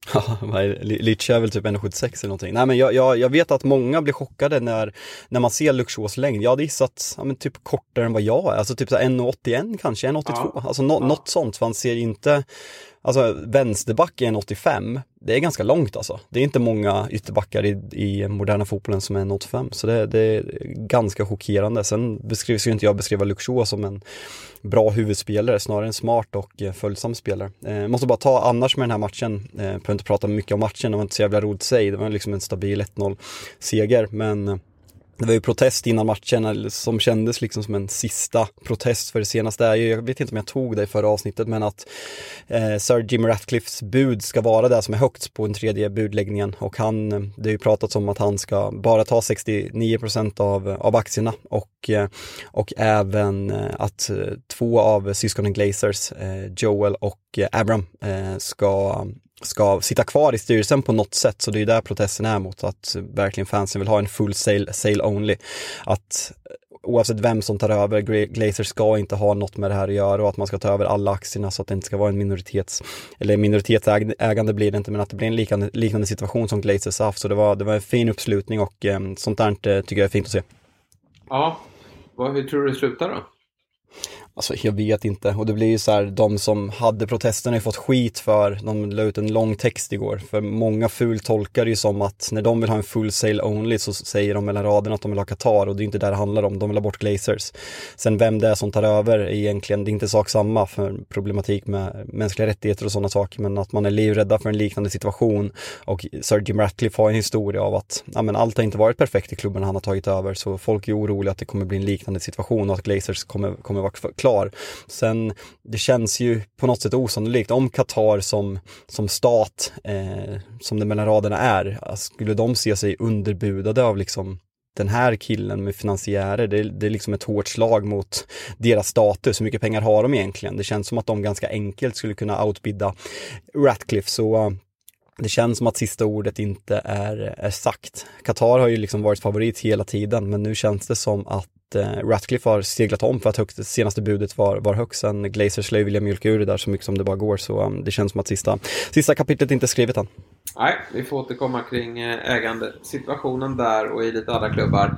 <laughs> Ja, Litch är väl typ 1,76 eller någonting. Nej men jag, jag, jag, vet att många blir chockade när, när man ser Luxors längd. Jag hade gissat ja, men typ kortare än vad jag är, alltså typ 1,81 kanske, 1,82. Ja. Alltså no, ja. något sånt, för han ser inte Alltså vänsterback i en 85, det är ganska långt alltså. Det är inte många ytterbackar i, i moderna fotbollen som är en 85, så det, det, är ganska chockerande. Sen beskrivs ju inte jag beskriva Luxor som en bra huvudspelare, snarare en smart och eh, följsam spelare. Eh, måste bara ta annars med den här matchen, eh, behöver inte prata mycket om matchen, det var inte så jävla roligt i sig, det var liksom en stabil 1-0 seger, men eh, det var ju protest innan matchen som kändes liksom som en sista protest för det senaste. Är ju, jag vet inte om jag tog det i förra avsnittet, men att eh, Sir Jim Ratcliffes bud ska vara det som är högst på den tredje budläggningen. Och han, det har ju pratats om att han ska bara ta 69% av, av aktierna och, eh, och även eh, att eh, två av syskonen Glazers, eh, Joel och Abram, ska ska sitta kvar i styrelsen på något sätt. Så det är där protesten är mot att verkligen fansen vill ha en full sale, sale only. Att eh, oavsett vem som tar över, Glazer ska inte ha något med det här att göra och att man ska ta över alla aktierna så att det inte ska vara en minoritets, eller minoritetsägande blir det inte, men att det blir en liknande, liknande situation som Glazers haft. Så det var, det var en fin uppslutning och eh, sånt där eh, tycker jag är fint att se. Ja, hur tror du det slutar då? Alltså jag vet inte. Och det blir ju så här, de som hade protesterna har ju fått skit för, de la ut en lång text igår, för många ful tolkar det ju som att när de vill ha en full sale only så säger de mellan raderna att de vill ha Qatar. Och det är inte där det handlar om, de vill ha bort Glazers. Sen vem det är som tar över är egentligen, det är inte sak samma för problematik med mänskliga rättigheter och sådana saker, men att man är livrädda för en liknande situation. Och Sir Jim Ratcliffe har en historia av att, ja men allt har inte varit perfekt i klubben han har tagit över, så folk är oroliga att det kommer bli en liknande situation och att Glazers kommer, kommer vara klar klar. Sen, det känns ju på något sätt osannolikt om Qatar som, som stat, eh, som det mellan raderna är, skulle de se sig underbudade av liksom den här killen med finansiärer, det, det, är liksom ett hårt slag mot deras status. Hur mycket pengar har de egentligen? Det känns som att de ganska enkelt skulle kunna outbidda Ratcliffe. Så eh, det känns som att sista ordet inte är, är sagt. Qatar har ju liksom varit favorit hela tiden, men nu känns det som att eh, Ratcliffe har seglat om för att högst, senaste budet var, var högst. Sen Glazers lär vilja mjölka ur det där så mycket som det bara går. Så um, det känns som att sista, sista kapitlet inte är skrivet än. Nej, vi får återkomma kring eh, ägandesituationen där och i lite andra klubbar.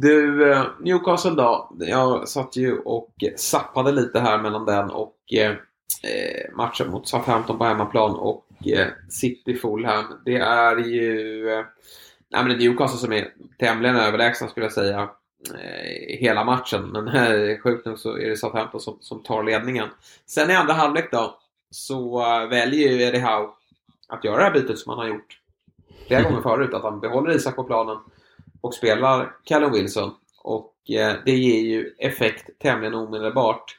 Du, eh, Newcastle då. Jag satt ju och sappade lite här mellan den och eh, eh matchen mot Southampton på hemmaplan och eh, City Fulham. Det är ju eh, nej, men det är Newcastle som är tämligen överlägsna skulle jag säga hela matchen. Men eh, sjukt nog så är det Southampton som, som tar ledningen. Sen i andra halvlek då så väljer ju Eddie Howe att göra det här bytet som han har gjort flera <laughs> gånger förut. Att han behåller Isak på planen och spelar Callum Wilson. Och eh, det ger ju effekt tämligen omedelbart.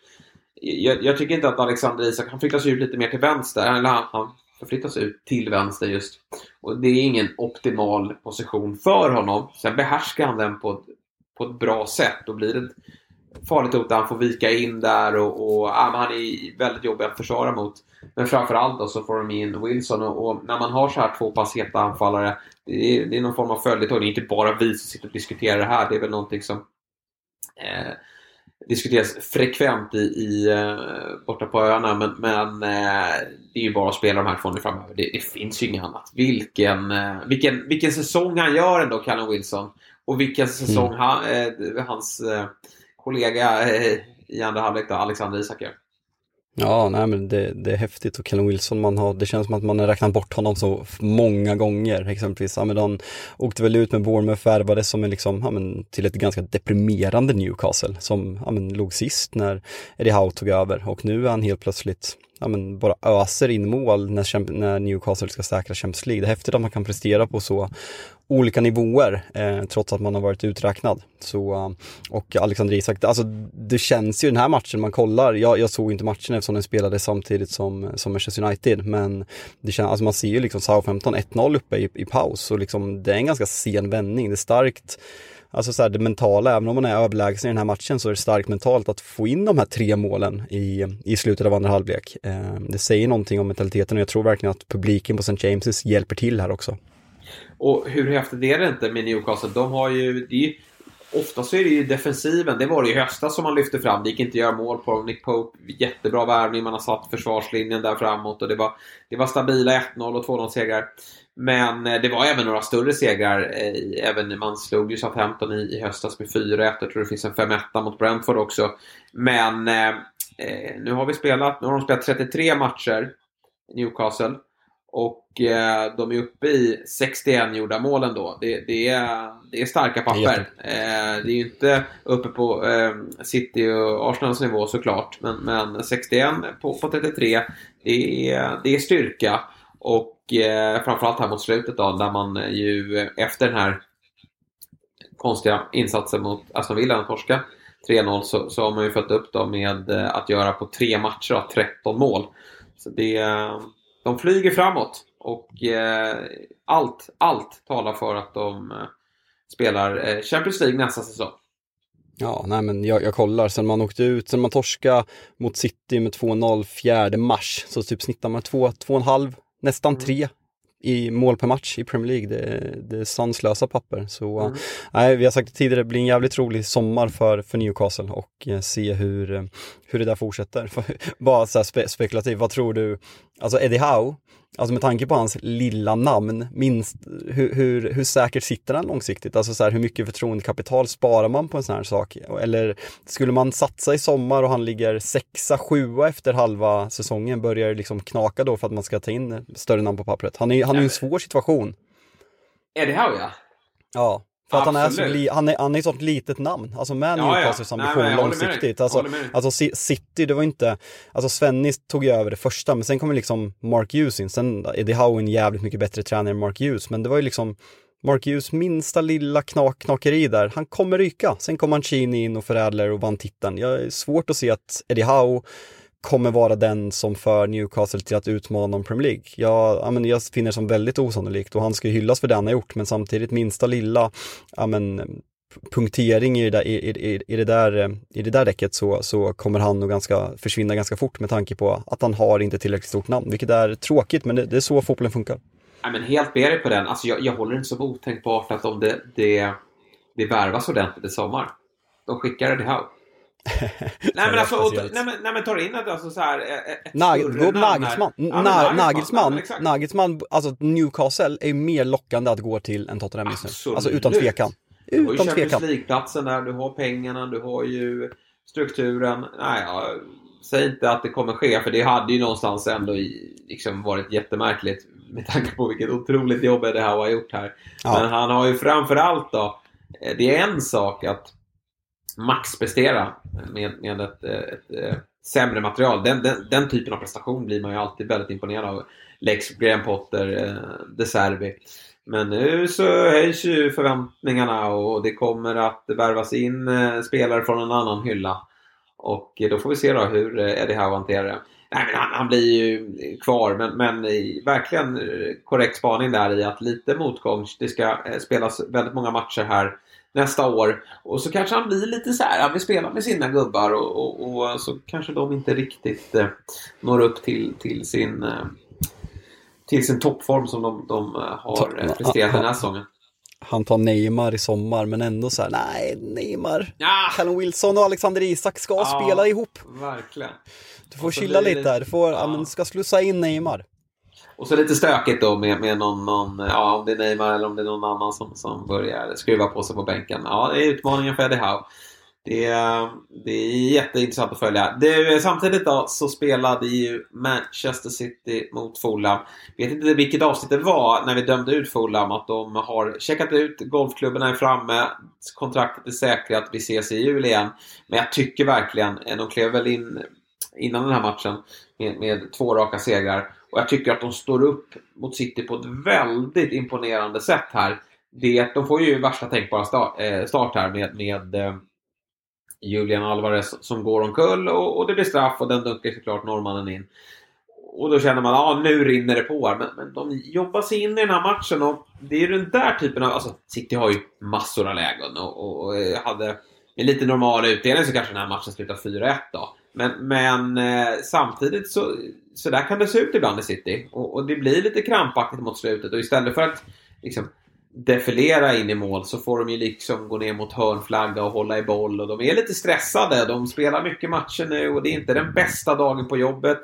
Jag, jag, tycker inte att Alexander Isak, han flyttas ut lite mer till vänster, eller han, han förflyttas ut till vänster just. Och det är ingen optimal position för honom. Sen behärskar han den på ett, på ett bra sätt och blir det farligt hot han får vika in där och, och ja, han är väldigt jobbig att försvara mot. Men framförallt då så får de in Wilson och, och när man har så här två pass heta anfallare det är, det är någon form av följetong. Det är inte bara vi som sitter och diskuterar det här. Det är väl någonting som eh, diskuteras frekvent i, i eh, borta på öarna. Men, men eh, det är ju bara att spela de här två nu framöver. Det, det, finns ju inget annat. Vilken, eh, vilken, vilken säsong han gör ändå, Callum Wilson. Och vilken säsong mm. han, eh, hans eh, kollega eh, i andra halvlek, Alexander Isak gör. Ja, nej men det, det är häftigt och Kellen Wilson, man har, det känns som att man har räknat bort honom så många gånger. Exempelvis, ja, men de åkte väl ut med Bournemouth, värvades som en liksom, ja, men, till ett ganska deprimerande Newcastle som ja, men, låg sist när Eddie Howe tog över och nu är han helt plötsligt ja, men bara öser in mål när, när Newcastle ska säkra Champions League. Det är häftigt att man kan prestera på så olika nivåer eh, trots att man har varit uträknad. Så, eh, och Alexander Isak, alltså det känns ju den här matchen man kollar, jag, jag såg inte matchen eftersom den spelade samtidigt som, som Manchester United, men det känns, alltså man ser ju liksom Southampton 1-0 uppe i, i paus och liksom det är en ganska sen vändning, det är starkt Alltså så här, det mentala, även om man är överlägsen i den här matchen så är det starkt mentalt att få in de här tre målen i, i slutet av andra halvlek. Eh, det säger någonting om mentaliteten och jag tror verkligen att publiken på St. James' hjälper till här också. Och hur häftigt är det inte med Newcastle? De har ju... Det är ju Ofta så är det ju defensiven. Det var det i höstas som man lyfte fram. Det gick inte att göra mål på dem. Nick Pope, jättebra värvning. Man har satt försvarslinjen där framåt. Och det var, det var stabila 1-0 och 2-0 segrar. Men eh, det var även några större segrar. Eh, även man slog ju Southampton i, i höstas med 4-1. Jag tror det finns en 5-1 mot Brentford också. Men eh, eh, nu har vi spelat, nu har de spelat 33 matcher. Newcastle. Och eh, de är uppe i 61 gjorda mål ändå. Det, det, är, det är starka papper. Det är, eh, det är ju inte uppe på eh, City och Arsenals nivå såklart. Men, men 61 på, på 33, det är, det är styrka. Och eh, framförallt här mot slutet då, där man ju efter den här konstiga insatsen mot Aston Villa, torska 3-0, så, så har man ju följt upp då med eh, att göra på tre matcher då, 13 mål. Så det de flyger framåt och eh, allt, allt talar för att de eh, spelar eh, Champions League nästa säsong. Ja, nej men jag, jag kollar, sen man åkte ut, sen man torska mot City med 2-0 4 mars, så typ snittar man 2-2,5, nästan 3 mm i mål per match i Premier League. Det, det är sanslösa papper. Så mm. nej, vi har sagt det tidigare, det blir en jävligt rolig sommar för, för Newcastle och eh, se hur, hur det där fortsätter. <laughs> Bara så spe, spekulativt, vad tror du? Alltså Eddie Howe, Alltså med tanke på hans lilla namn, minst, hur, hur, hur säkert sitter han långsiktigt? Alltså så här, hur mycket förtroendekapital sparar man på en sån här sak? Eller skulle man satsa i sommar och han ligger sexa, sjua efter halva säsongen, börjar det liksom knaka då för att man ska ta in större namn på pappret? Han är, han är en svår situation. Eddie Howe ja. Ja. För att han är, så li, han, är, han är ett sånt litet namn, alltså med ja, Newcastles ja. ambition Nej, långsiktigt. Alltså, alltså City, det var inte, alltså Svennis tog ju över det första, men sen kommer liksom Mark Hughes in. Sen är Eddie Howe en jävligt mycket bättre tränare än Mark Hughes, men det var ju liksom Mark Hughes minsta lilla knak, knakeri där, han kommer ryka. Sen kom Mancini in och förädlar och vann titeln. Jag är svårt att se att Eddie Howe kommer vara den som för Newcastle till att utmana om Premier League. Jag, ja, men jag finner det som väldigt osannolikt och han ska ju hyllas för det han har gjort men samtidigt minsta lilla ja, men, punktering i det där, i, i, i, det där, i det där räcket så, så kommer han nog ganska, försvinna ganska fort med tanke på att han har inte tillräckligt stort namn, vilket är tråkigt men det, det är så fotbollen funkar. Ja, men helt med dig på den. Alltså, jag, jag håller inte som otänkbart att om det, det, det värvas ordentligt i sommar, de skickar det här <laughs> nej men alltså, och, nej, men, nej men tar in ett, alltså så här, ett Nag större Nagelsmann. Ja, Na Nagelsmann, ja, Nagelsmann, alltså Newcastle är mer lockande att gå till än Tottenham just nu. Alltså utan tvekan. Utan du har ju Champions League-platsen där, du har pengarna, du har ju strukturen. Nej, ja, säg inte att det kommer ske, för det hade ju någonstans ändå liksom varit jättemärkligt med tanke på vilket otroligt jobb det här har gjort här. Ja. Men han har ju framförallt då, eh, det är en sak att maxprestera med, med ett, eh, ett, ett, sämre material. Den, den, den, typen av prestation blir man ju alltid väldigt imponerad av. Lex, Graham Potter, eh, De Serbi. Men nu så höjs ju förväntningarna och det kommer att värvas in spelare från en annan hylla. Och då får vi se då hur Eddie Howe hanterar det. Nej, men han, han, blir ju kvar, men, men verkligen korrekt spaning där i att lite motgång. Det ska spelas väldigt många matcher här nästa år. Och så kanske han blir lite så här, han vill spela med sina gubbar och, och, och så kanske de inte riktigt eh, når upp till, till sin eh, till sin toppform som de, de eh, har eh, presterat den här säsongen. Han tar Neymar i sommar men ändå så här, nej Neymar, ja. Callum Wilson och Alexander Isak ska ja, spela ihop. Verkligen. Du får chilla lite där, du får, ja. men, ska slussa in Neymar. Och så lite stökigt då med, med någon, någon, ja om det är Neymar eller om det är någon annan som, som börjar skruva på sig på bänken. Ja, det är utmaningen för Eddie Howe. Det är, det är jätteintressant att följa. Det, samtidigt då så spelade ju Manchester City mot Fulham. Vet inte vilket avsnitt det var när vi dömde ut Fulham att de har checkat ut, golfklubborna är framme, kontraktet är säkrat, vi ses i jul igen. Men jag tycker verkligen, eh, de klev väl in innan den här matchen med, med två raka segrar. Och jag tycker att de står upp mot City på ett väldigt imponerande sätt här. Det, de får ju värsta tänkbara eh, start, här med, med eh, Julian Alvarez som går omkull och, och det blir straff och den dunkar såklart norrmannen in. Och då känner man att ah, nu rinner det på här. Men, men de jobbar sig in i den här matchen och det är ju den där typen av... Alltså City har ju massor av lägen och, och, och eh, hade en lite normal utdelning så kanske den här matchen slutar 4-1 då. Men, men eh, samtidigt så, så där kan det se ut ibland i City. Och, och, det blir lite krampaktigt mot slutet. Och istället för att liksom defilera in i mål så får de ju liksom gå ner mot hörnflagga och hålla i boll och de är lite stressade. De spelar mycket matcher nu och det är inte den bästa dagen på jobbet.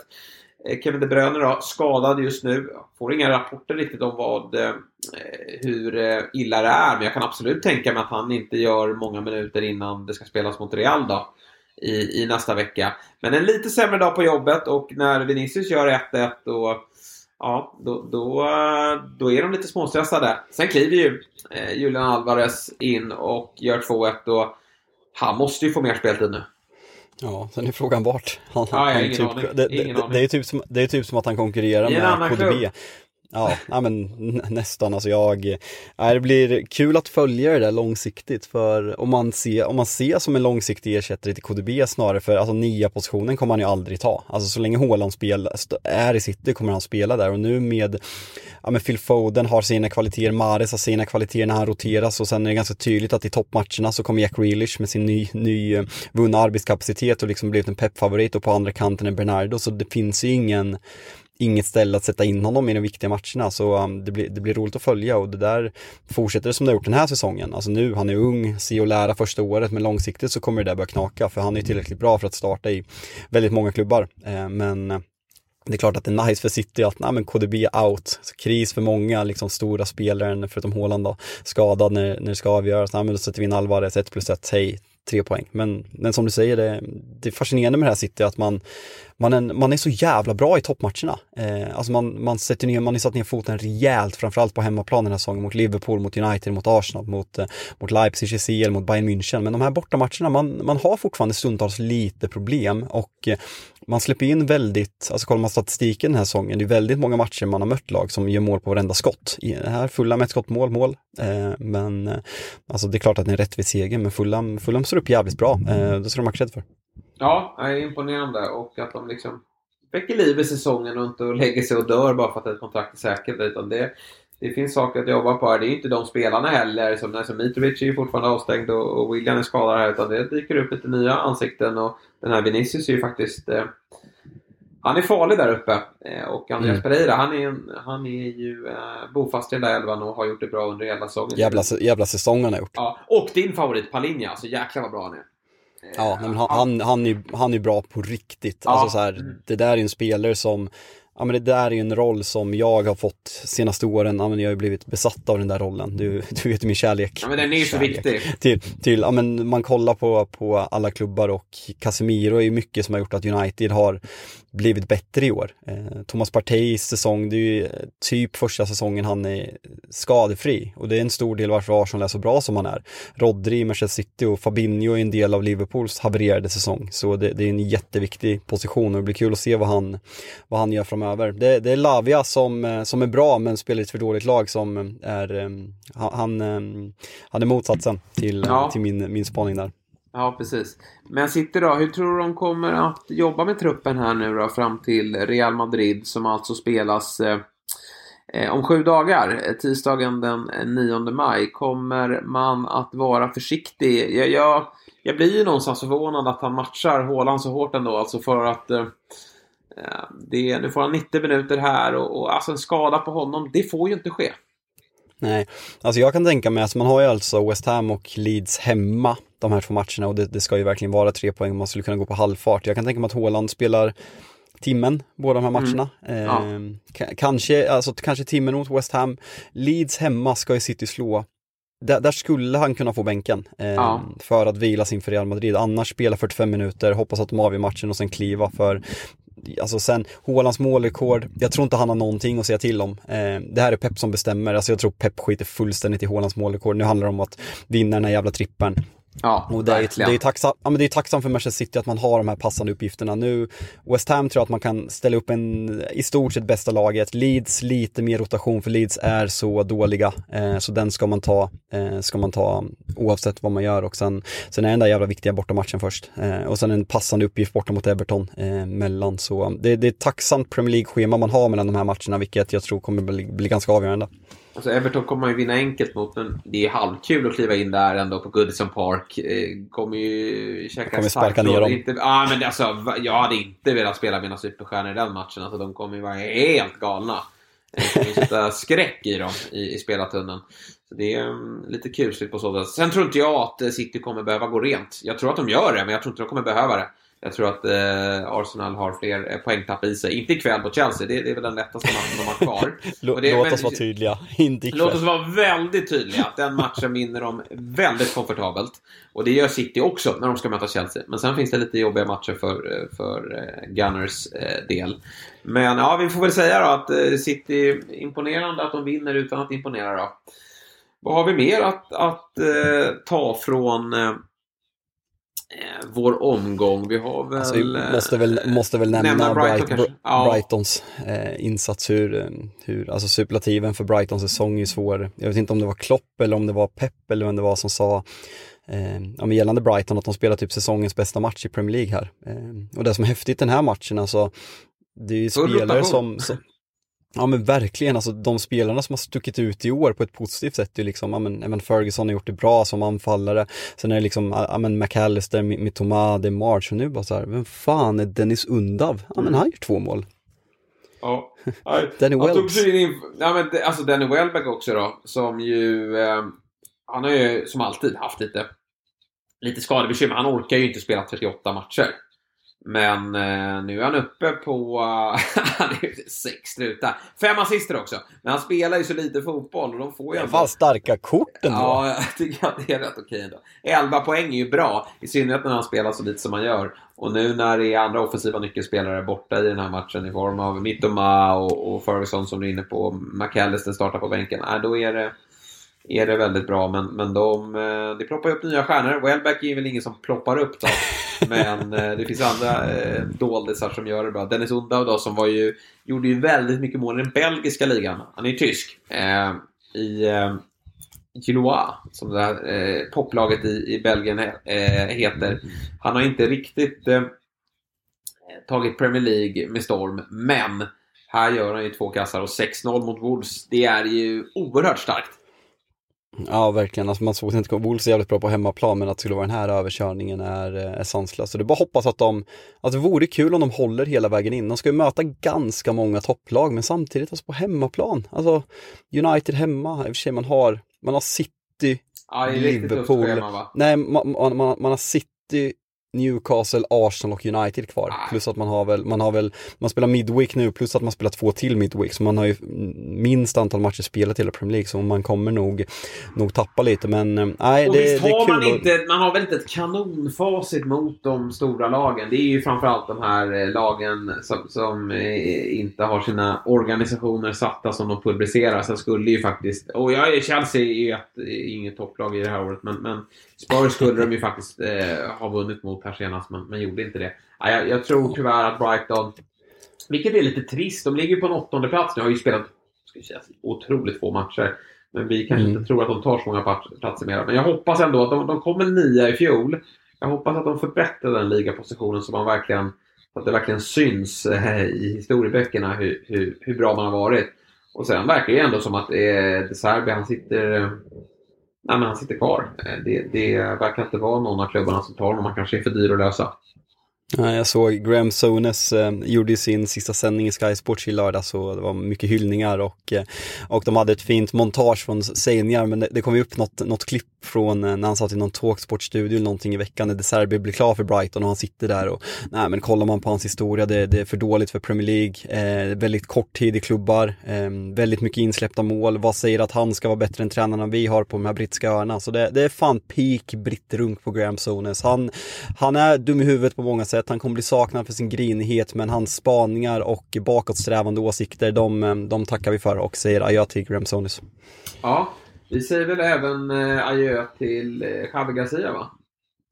Eh, Kevin De Bruyne då, skadad just nu. Får inga rapporter riktigt om vad, eh, hur eh, illa det är. Men jag kan absolut tänka mig att han inte gör många minuter innan det ska spelas mot Real då. I, i nästa vecka. Men en lite sämre dag på jobbet och när Vinicius gör 1-1 och Ja, då, då, då är de lite småstressade. Sen kliver ju eh, Julian Alvarez in och gör 2-1 och han måste ju få mer speltid nu. Ja, sen är frågan vart. Han, ja, han typ, det, det, det, det, är typ som, det är typ som att han konkurrerar med KDB. Klubb. Ja, men nästan. Alltså jag, det blir kul att följa det där långsiktigt för om man ser, om man ser som en långsiktig ersättare till KDB snarare för alltså nia positionen kommer han ju aldrig ta. Alltså så länge Haaland är i city kommer han spela där och nu med, ja men Phil Foden har sina kvaliteter, Mares har sina kvaliteter när han roteras och sen är det ganska tydligt att i toppmatcherna så kommer Jack Grealish med sin ny, ny eh, vunna arbetskapacitet och liksom blivit en peppfavorit och på andra kanten är Bernardo så det finns ju ingen inget ställe att sätta in honom i de viktiga matcherna så um, det, blir, det blir roligt att följa och det där fortsätter som det har gjort den här säsongen. Alltså nu, han är ung, se och lära första året men långsiktigt så kommer det där börja knaka för han är tillräckligt bra för att starta i väldigt många klubbar. Eh, men eh, det är klart att det är nice för City att, nej men KDB out, så kris för många liksom stora spelare, förutom Haaland då, skadad när, när det ska avgöras, nej men då sätter vi in Alvarez 1 plus 1, hej, tre poäng. Men, men som du säger, det, det är fascinerande med det här City att man, man, är, man är så jävla bra i toppmatcherna. Eh, alltså man, man sätter ner, man har satt ner foten rejält, framförallt på hemmaplan den här säsongen mot Liverpool, mot United, mot Arsenal, mot, eh, mot Leipzig CL, mot Bayern München. Men de här bortamatcherna, man, man har fortfarande stundtals lite problem och eh, man släpper in väldigt, alltså kollar man statistiken den här säsongen, det är väldigt många matcher man har mött lag som gör mål på varenda skott. I, här Fulham med ett skott mål, mål. Eh, men eh, alltså det är klart att det är en rättvis seger, men Fulham, Fulham står upp jävligt bra. Eh, det ska de ha för. Ja, det är imponerande och att de liksom väcker liv i säsongen och inte lägger sig och dör bara för att ett kontrakt är säkert. Utan det, det finns saker att jobba på här. Det är inte de spelarna heller. Som, alltså Mitrovic är ju fortfarande avstängd och, och William är skadad här. Utan det dyker upp lite nya ansikten och den här Vinicius är ju faktiskt... Eh, han är farlig där uppe. Eh, och Andreas mm. Pereira, han är, en, han är ju eh, bofast i den där elvan och har gjort det bra under hela säsongen. Jävla, jävla säsong han har gjort. Ja, och din favorit Palinja, alltså jäklar vad bra han är. Ja, men han, han, han, är, han är bra på riktigt. Ja. Alltså så här, det där är en spelare som ja men det där är ju en roll som jag har fått senaste åren, ja men jag har ju blivit besatt av den där rollen. Du, du vet min kärlek. Ja men den är ju så viktig. Till, till, ja men man kollar på, på alla klubbar och Casemiro är ju mycket som har gjort att United har blivit bättre i år. Eh, Thomas Parteys säsong, det är ju typ första säsongen han är skadefri och det är en stor del varför Arsenal är så bra som han är. Rodri i Manchester City och Fabinho är en del av Liverpools havererade säsong så det, det, är en jätteviktig position och det blir kul att se vad han, vad han gör framöver. Det, det är Lavia som, eh, som är bra men spelar ett för dåligt lag som är, eh, han, han är motsatsen till, ja. till min, min spaning där. Ja, precis. Men City då, hur tror du de kommer att jobba med truppen här nu då fram till Real Madrid som alltså spelas eh, eh om sju dagar, eh, tisdagen den 9 maj. Kommer man att vara försiktig? Jag, jag, jag blir ju någonstans förvånad att han matchar Håland så hårt ändå, alltså för att eh, eh det, nu får han 90 minuter här och, och alltså en skada på honom, det får ju inte ske. Nej, alltså jag kan tänka mig, alltså man har ju alltså West Ham och Leeds hemma de här två matcherna och det, det ska ju verkligen vara tre poäng, man skulle kunna gå på halvfart. Jag kan tänka mig att Håland spelar timmen, båda de här mm. matcherna. Mm. Ja. Eh, kanske, alltså, kanske timmen mot West Ham. Leeds hemma ska ju City slå. Där, där skulle han kunna få bänken eh, ja. för att vila sin för Real Madrid. Annars spela 45 minuter, hoppas att de avgör matchen och sen kliva för alltså sen, Hålands målrekord, jag tror inte han har någonting att säga till om. Eh, det här är Pep som bestämmer, alltså jag tror Pep skiter fullständigt i Hålands målrekord. Nu handlar det om att vinna den här jävla trippen. Ja, och det är, det, är tacksam, ja, men det är tacksamt för Manchester City att man har de här passande uppgifterna. Nu, West Ham tror jag att man kan ställa upp en, i stort sett bästa laget. Leeds lite mer rotation för Leeds är så dåliga. Eh, så den ska man ta, eh, ska man ta oavsett vad man gör. Och sen, sen är den där jävla viktiga bortamatchen först. Eh, och sen en passande uppgift borta mot Everton eh, mellan. Så det, det är ett tacksamt Premier League-schema man har mellan de här matcherna, vilket jag tror kommer bli, bli ganska avgörande. Alltså Everton kommer man ju vinna enkelt mot, men det är halvkul att kliva in där ändå på Goodison Park. Eh, kommer ju käka Kommer sparka ner dem. Inte, ah, men alltså, jag hade inte velat spela mina superstjärnor i den matchen. Alltså, de kommer ju vara helt galna. Det kommer sätta <laughs> skräck i dem i, i spelartunneln. Så det är um, lite kusligt på så sätt. Sen tror inte jag att City kommer behöva gå rent. Jag tror att de gör det, men jag tror inte de kommer behöva det. Jag tror att eh, Arsenal har fler eh, poängtapp i sig. Inte ikväll mot Chelsea, det, det är väl den lättaste matchen de har kvar. <laughs> Låt det, oss vara tydliga, <laughs> inte ikväll. Låt oss vara väldigt tydliga. Den matchen vinner de väldigt komfortabelt. Och det gör City också när de ska möta Chelsea. Men sen finns det lite jobbiga matcher för, eh, för eh, Gunners del. Men ja, vi får väl säga då att City, imponerande att de vinner utan att imponera då. Vad har vi mer att, att eh, ta från eh, eh, vår omgång. Vi har väl... Alltså, vi måste väl, måste väl nämna, nämna Brighton, Bright, ja. Brightons eh, insats. Hur, hur, alltså superlativen för Brightons säsong är svår. Jag vet inte om det var Klopp eller om det var Pep eller vem det var som sa eh, ja, gällande Brighton att de spelar typ säsongens bästa match i Premier League här. Eh, och det som är häftigt den här matchen, alltså det är ju spelare som, som, Ja men verkligen, alltså de spelarna som har stuckit ut i år på ett positivt sätt är liksom, ja men, men Ferguson har gjort det bra som anfallare. Sen är det liksom, ja men McAllister, Mitoma, det är March och nu bara så här, vem fan är Dennis Undav? Ja men han gör två mål. Ja. <laughs> Danny Welbeck. Ja men alltså Danny Welbeck också då, som ju, eh, han har ju som alltid haft lite, lite skadebekymmer. Han orkar ju inte spela 38 matcher. Men eh, nu är han uppe på <laughs> han är sex strutar. Fem assister också. Men han spelar ju så lite fotboll och de får ju... Det var starka kort ändå. Ja, <laughs> jag tycker att det är rätt okej ändå. 11 poäng är ju bra. I synnerhet när han spelar så lite som han gör. Och nu när det är andra offensiva nyckelspelare borta i den här matchen i form av Mittoma och, och Ferguson som du är inne på. McAllister startar på bänken. Äh, då är det är det väldigt bra. Men, men de, eh, det ploppar upp nya stjärnor. Wellback är väl ingen som ploppar upp då. <laughs> Men eh, det finns andra eh, doldisar som gör det bra. Dennis Undau då som var ju, gjorde ju väldigt mycket mål i den belgiska ligan. Han är ju tysk. Eh, I eh, Gillois, som det här eh, poplaget i, i Belgien eh, heter. Han har inte riktigt eh, tagit Premier League med storm, men här gör han ju två kassar och 6-0 mot Wolves. Det är ju oerhört starkt. Ja, verkligen. Alltså man såg inte Wolves är jävligt bra på hemmaplan, men att det skulle vara den här överkörningen är, är sanslöst. Så det är bara hoppas att de, alltså det vore kul om de håller hela vägen in. De ska ju möta ganska många topplag, men samtidigt alltså på hemmaplan. Alltså United hemma, i och för sig man har, man har City, ja, Liverpool. Schema, Nej, man, man, man har City, Newcastle, Arsenal och United kvar. Ah. Plus att man har väl, man har väl, man spelar Midweek nu plus att man spelar två till Midweek. Så man har ju minst antal matcher spelat i hela Premier League. Så man kommer nog, nog tappa lite. Men eh, nej, det, det, är kul. Man, inte, man har väl inte ett kanonfacit mot de stora lagen. Det är ju framförallt de här eh, lagen som, som eh, inte har sina organisationer satta som de publicerar. Sen skulle ju faktiskt, och jag, Chelsea är ju ett, inget topplag i det här året. Men, men Spurs skulle de ju faktiskt eh, ha vunnit mot här senast, men, men gjorde inte det. Ja, jag, jag, tror tyvärr att Brighton, vilket är lite trist, de ligger på en åttonde plats nu, har ju spelat ska säga, otroligt få matcher. Men vi kanske mm. inte tror att de tar så många platser mer. Men jag hoppas ändå att de, de kommer nia i fjol. Jag hoppas att de förbättrar den ligapositionen så man verkligen så att det verkligen syns eh, i historieböckerna hur, hur, hur, bra man har varit. Och sen verkar det ändå som att eh, De Serbi, han sitter nej, men han sitter kvar. Eh, det, det verkar inte vara någon av klubbarna som tar honom. Han kanske är för dyr att lösa. Jag såg Graham Sones eh, gjorde sin sista sändning i Sky Sports i lördag så det var mycket hyllningar och, eh, och de hade ett fint montage från sägningar men det, det kom ju upp något, något klipp från eh, när han satt i någon talksportstudio eller någonting i veckan när De Serbi blir klar för Brighton och han sitter där och nej men kollar man på hans historia det, det är för dåligt för Premier League, eh, väldigt kort tid i klubbar, eh, väldigt mycket insläppta mål, vad säger att han ska vara bättre än tränarna vi har på de här brittiska öarna? Så det, det är fan peak brittrunk på Graham Sones. Han, han är dum i huvudet på många sätt, han kommer bli saknad för sin grinighet men hans spaningar och bakåtsträvande åsikter de, eh, de tackar vi för och säger adjö till Graham Sones. Ja, vi säger väl även eh, adjö till eh, Javi Garcia va?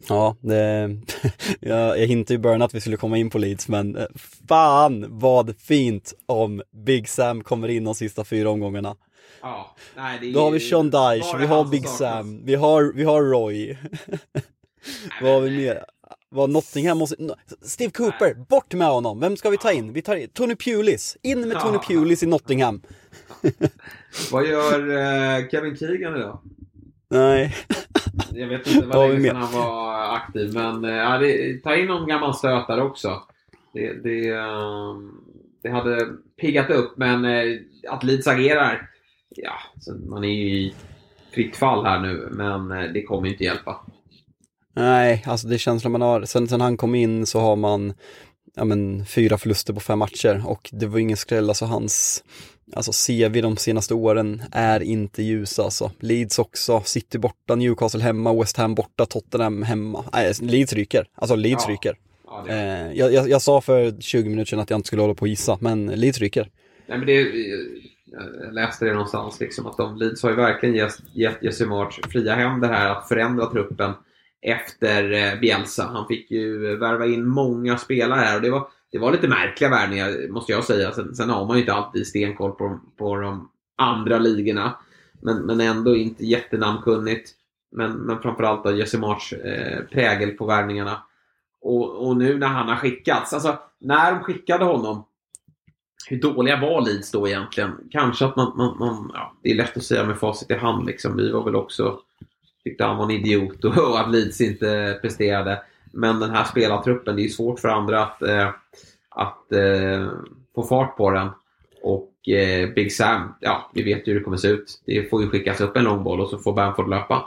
Ja, det, <laughs> jag, jag hintade i början att vi skulle komma in på Leeds, men eh, fan vad fint om Big Sam kommer in de sista fyra omgångarna. Ja, nej, det är, Då har vi Sean Dyche, vi har Big Sam, vi har, vi har Roy. <laughs> vad har vi mer? Vad Nottingham måste... Steve Cooper, nej. bort med honom! Vem ska vi ta in? Vi tar in Tony Pulis, in med Tony ja. Pulis i Nottingham. Vad gör uh, Kevin Keegan idag? Nej. Jag vet inte vad länge sedan han var aktiv, men uh, det, ta in någon gammal stötare också. Det, det, uh, det hade piggat upp. Men eh, att Leeds agerar, ja, så man är ju i fritt fall här nu. Men eh, det kommer inte hjälpa. Nej, alltså det är känslan man har. Sen, sen han kom in så har man ja, men, fyra förluster på fem matcher och det var ingen skräll, alltså hans Alltså CV de senaste åren är inte ljusa alltså. Leeds också, City borta, Newcastle hemma, West Ham borta, Tottenham hemma. Nej, Leeds ryker. Alltså Leeds Ja. ryker. Ja, Eh, jag, jag, jag sa för 20 minuter sedan att jag inte skulle hålla på och gissa, men Leeds ryker. nej, men det, jag läste det någonstans, liksom, att de Leeds har ju verkligen gett, gett Jesse March fria händer här att förändra truppen efter eh, Bielsa. Han fick ju värva in många spelare här och det var, det var lite märkliga värvningar, måste jag säga. Sen, sen har man ju inte alltid stenkoll på, på de andra ligorna. Men, men ändå inte jättenamnkunnigt. Men, men framförallt då Jesse March eh, prägel på värvningarna. Och, och nu när han har skickats, alltså när de skickade honom hur dåliga var Leeds då egentligen? Kanske att man, man, man ja, det är lätt att säga med facit i hand liksom. Vi var väl också, tyckte han var en idiot och, och <laughs> att Leeds inte presterade. Men den här spelartruppen, det är ju svårt för andra att, eh, att eh, få fart på den. Och eh, Big Sam, ja, vi vet ju hur det kommer se ut. Det får ju skickas upp en lång boll och så får Bamford löpa.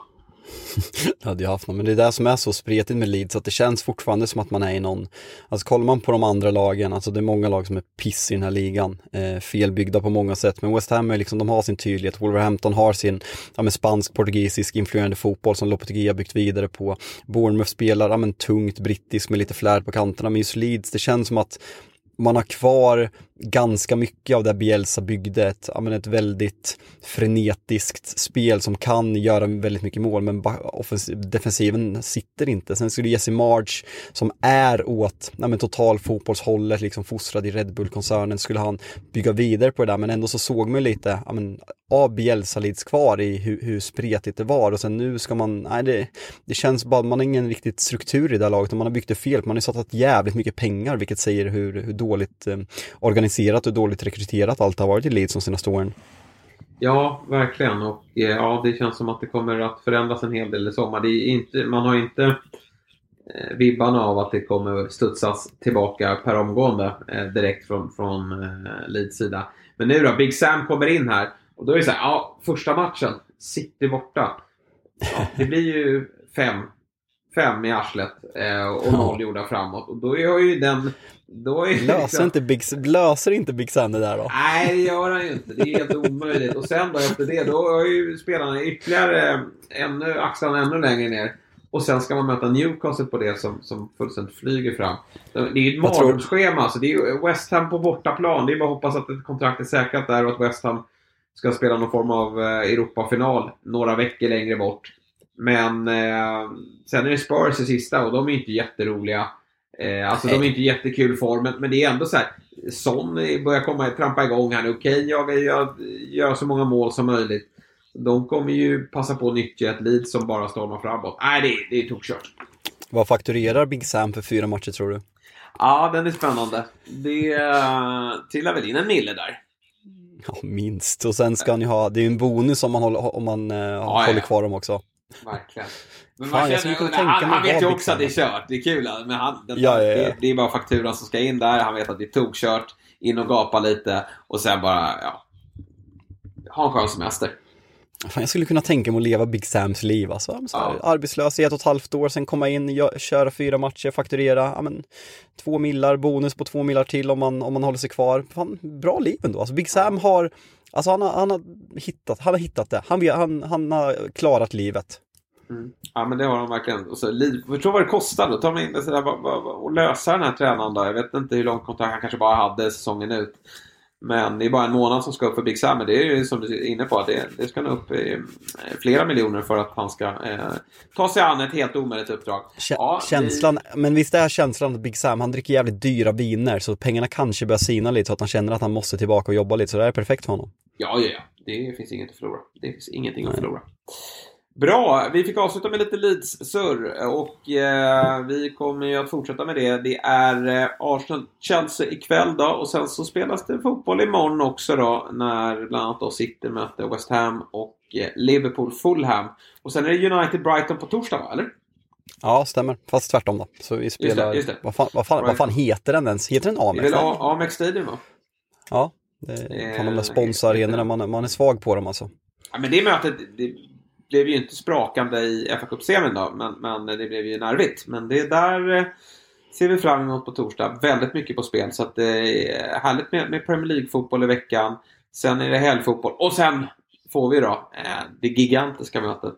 <laughs> Det hade jag haft någon, men det är det som är så spretigt med Leeds, att det känns fortfarande som att man är i någon, alltså kollar man på de andra lagen, alltså det är många lag som är piss i den här ligan, eh, felbyggda på många sätt, men West Ham är liksom, de har sin tydlighet, Wolverhampton har sin, ja men spansk, portugisisk influerande fotboll som Lopetegui har byggt vidare på, Bournemouth spelar, ja men tungt brittisk med lite flärd på kanterna, men just Leeds, det känns som att man har kvar ganska mycket av det Bielsa byggde, ett, ja, men ett väldigt frenetiskt spel som kan göra väldigt mycket mål, men defensiven sitter inte. Sen skulle Jesse March, som är åt ja, men total fotbollshållet, liksom fostrad i Red Bull-koncernen, skulle han bygga vidare på det där, men ändå så såg man lite ja, men, av Bielsa-lids kvar i hur, hur spretigt det var. Och sen nu ska man, nej det, det känns bara, man har ingen riktigt struktur i det här laget och man har byggt det fel, man har satsat jävligt mycket pengar, vilket säger hur, hur dåligt eh, organiserat och dåligt rekryterat allt har varit i Leeds de senaste åren. Ja, verkligen. Och eh, ja, det känns som att det kommer att förändras en hel del i sommar. Det är inte, man har inte eh, vibbarna av att det kommer studsas tillbaka per omgående eh, direkt från, från eh, Leeds sida. Men nu då, Big Sam kommer in här och då är det så här, ja, första matchen, City borta. Ja, det blir ju fem, fem i arslet eh, och noll gjorda framåt. Och då är ju den... Då är Löser, liksom- inte Big, löser inte Big Sam det där då? Nej, det gör han ju inte. Det är helt omöjligt. Och sen då efter det, då har ju spelarna ytterligare ännu, axlarna ännu längre ner. Och sen ska man möta Newcastle på det som, som fullständigt flyger fram. Det är ju ett mardrömsschema. Alltså. Det är West Ham på bortaplan. Det är bara att hoppas att ett kontrakt är säkrat där och att West Ham ska spela någon form av eh, Europafinal några veckor längre bort. Men eh, sen är det Spurs i sista och de är inte jätteroliga. Eh, alltså de är inte jättekul form, men, det är ändå så här. Son börjar komma, trampa igång här nu. Okej, jag gör, gör så många mål som möjligt. De kommer ju passa på att nyttja ett lead som bara stormar framåt. Nej, det, är- det är tokkört. Vad fakturerar Big Sam för fyra matcher tror du? Ja, den är spännande. Det uh, trillar väl in en mille där. Ja, minst. Och sen ska han ju ha, det är ju en bonus om man håller, om man eh, ja. håller kvar dem också. Verkligen. Men Fan, jag skulle kunna han, tänka han vet ju också att det är kört. Det är kul. Men han, det, Ja, ja, ja. Det, det är bara fakturan som ska in där. Han vet att det är tokkört. In och gapa lite. Och sen bara, ja. Ha en skön semester. Fan, jag skulle kunna tänka mig att leva Big Sams liv. Alltså. Så här, Ja. Arbetslös i ett och ett halvt år, sen komma in, köra fyra matcher, fakturera ja, men, två millar, bonus på två millar till om man, om man håller sig kvar. Fan, bra liv ändå. Alltså, Big Sam har, alltså, han, har, han, har hittat, han har hittat det. Han, han, han har klarat livet. Mm. Ja, men det har de verkligen. Och så, liv, förstå vad det kostar Att Ta mig in sådär, och lösa den här tränaren då. Jag vet inte hur långt kontrakt han kanske bara hade säsongen ut. Men det är bara en månad som ska upp för Big Sam. Men det är ju som du är inne på. Det, det ska nog upp i eh, flera miljoner för att han ska eh, ta sig an ett helt omöjligt uppdrag. Kä- Ja, känslan, men visst är känslan att Big Sam, han dricker jävligt dyra viner så pengarna kanske börjar sina lite så att han känner att han måste tillbaka och jobba lite så det här är perfekt för honom. Ja, ja, ja. Det finns inget att förlora. Det finns ingenting att förlora. Bra, vi fick avsluta med lite Leeds-surr och eh, vi kommer ju att fortsätta med det. Det är eh, Arsenal-Chelsea ikväll då och sen så spelas det fotboll imorgon också då när bland annat då City möter West Ham och eh, Liverpool-Fulham. Och sen är det United-Brighton på torsdag va, eller? Ja, stämmer. Fast tvärtom då. Så vi spelar, just det. Vad, fan, vad, fan, vad fan heter den ens? Heter den Det är väl Amex? Amex Stadium va? Ja, det kan de där sponsorarenorna, man, man är svag på dem alltså. Ja, men det mötet det blev ju inte sprakande i FA-cup-semin då, men, men det blev ju nervigt. Men det är där eh, ser vi fram emot på torsdag. Väldigt mycket på spel. Så att det är härligt med, med Premier League-fotboll i veckan. Sen är det helgfotboll. Och sen får vi då eh, det gigantiska mötet.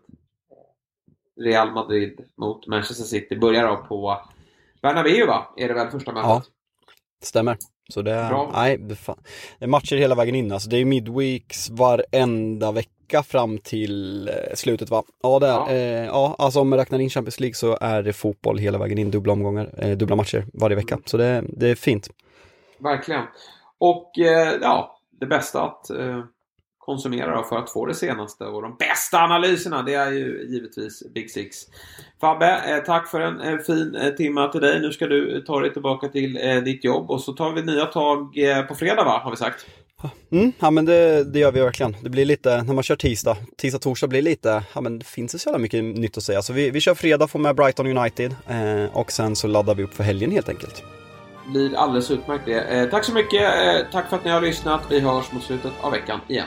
Real Madrid mot Manchester City. Börjar då på Bernabéu va? Är det väl första mötet? Ja, stämmer. Så det Bra. nej, det, fan. det är matcher hela vägen in. Alltså det är midweeks varenda vecka fram till eh, slutet va? Ja, det är, Ja. Eh, ja, alltså om man räknar in Champions League så är det fotboll hela vägen in, dubbla omgångar, eh, dubbla matcher varje vecka. Så det, det är fint. Verkligen. Och eh, ja, det bästa att eh, konsumera då för att få det senaste och de bästa analyserna det är ju givetvis Big Six. Fabbe, eh, tack för en eh, fin eh, timme till dig. Nu ska du ta dig tillbaka till ditt jobb och så tar vi nya tag på fredag va, har vi sagt. Mm, ja men det, det gör vi verkligen. Det blir lite, när man kör tisdag, tisdag, torsdag blir lite, ja men det finns inte så jävla mycket nytt att säga. Så vi, vi kör fredag, får med Brighton United eh, och sen så laddar vi upp för helgen helt enkelt. Blir alldeles utmärkt det. Eh, tack så mycket. Eh, tack för att ni har lyssnat. Vi hörs mot slutet av veckan igen.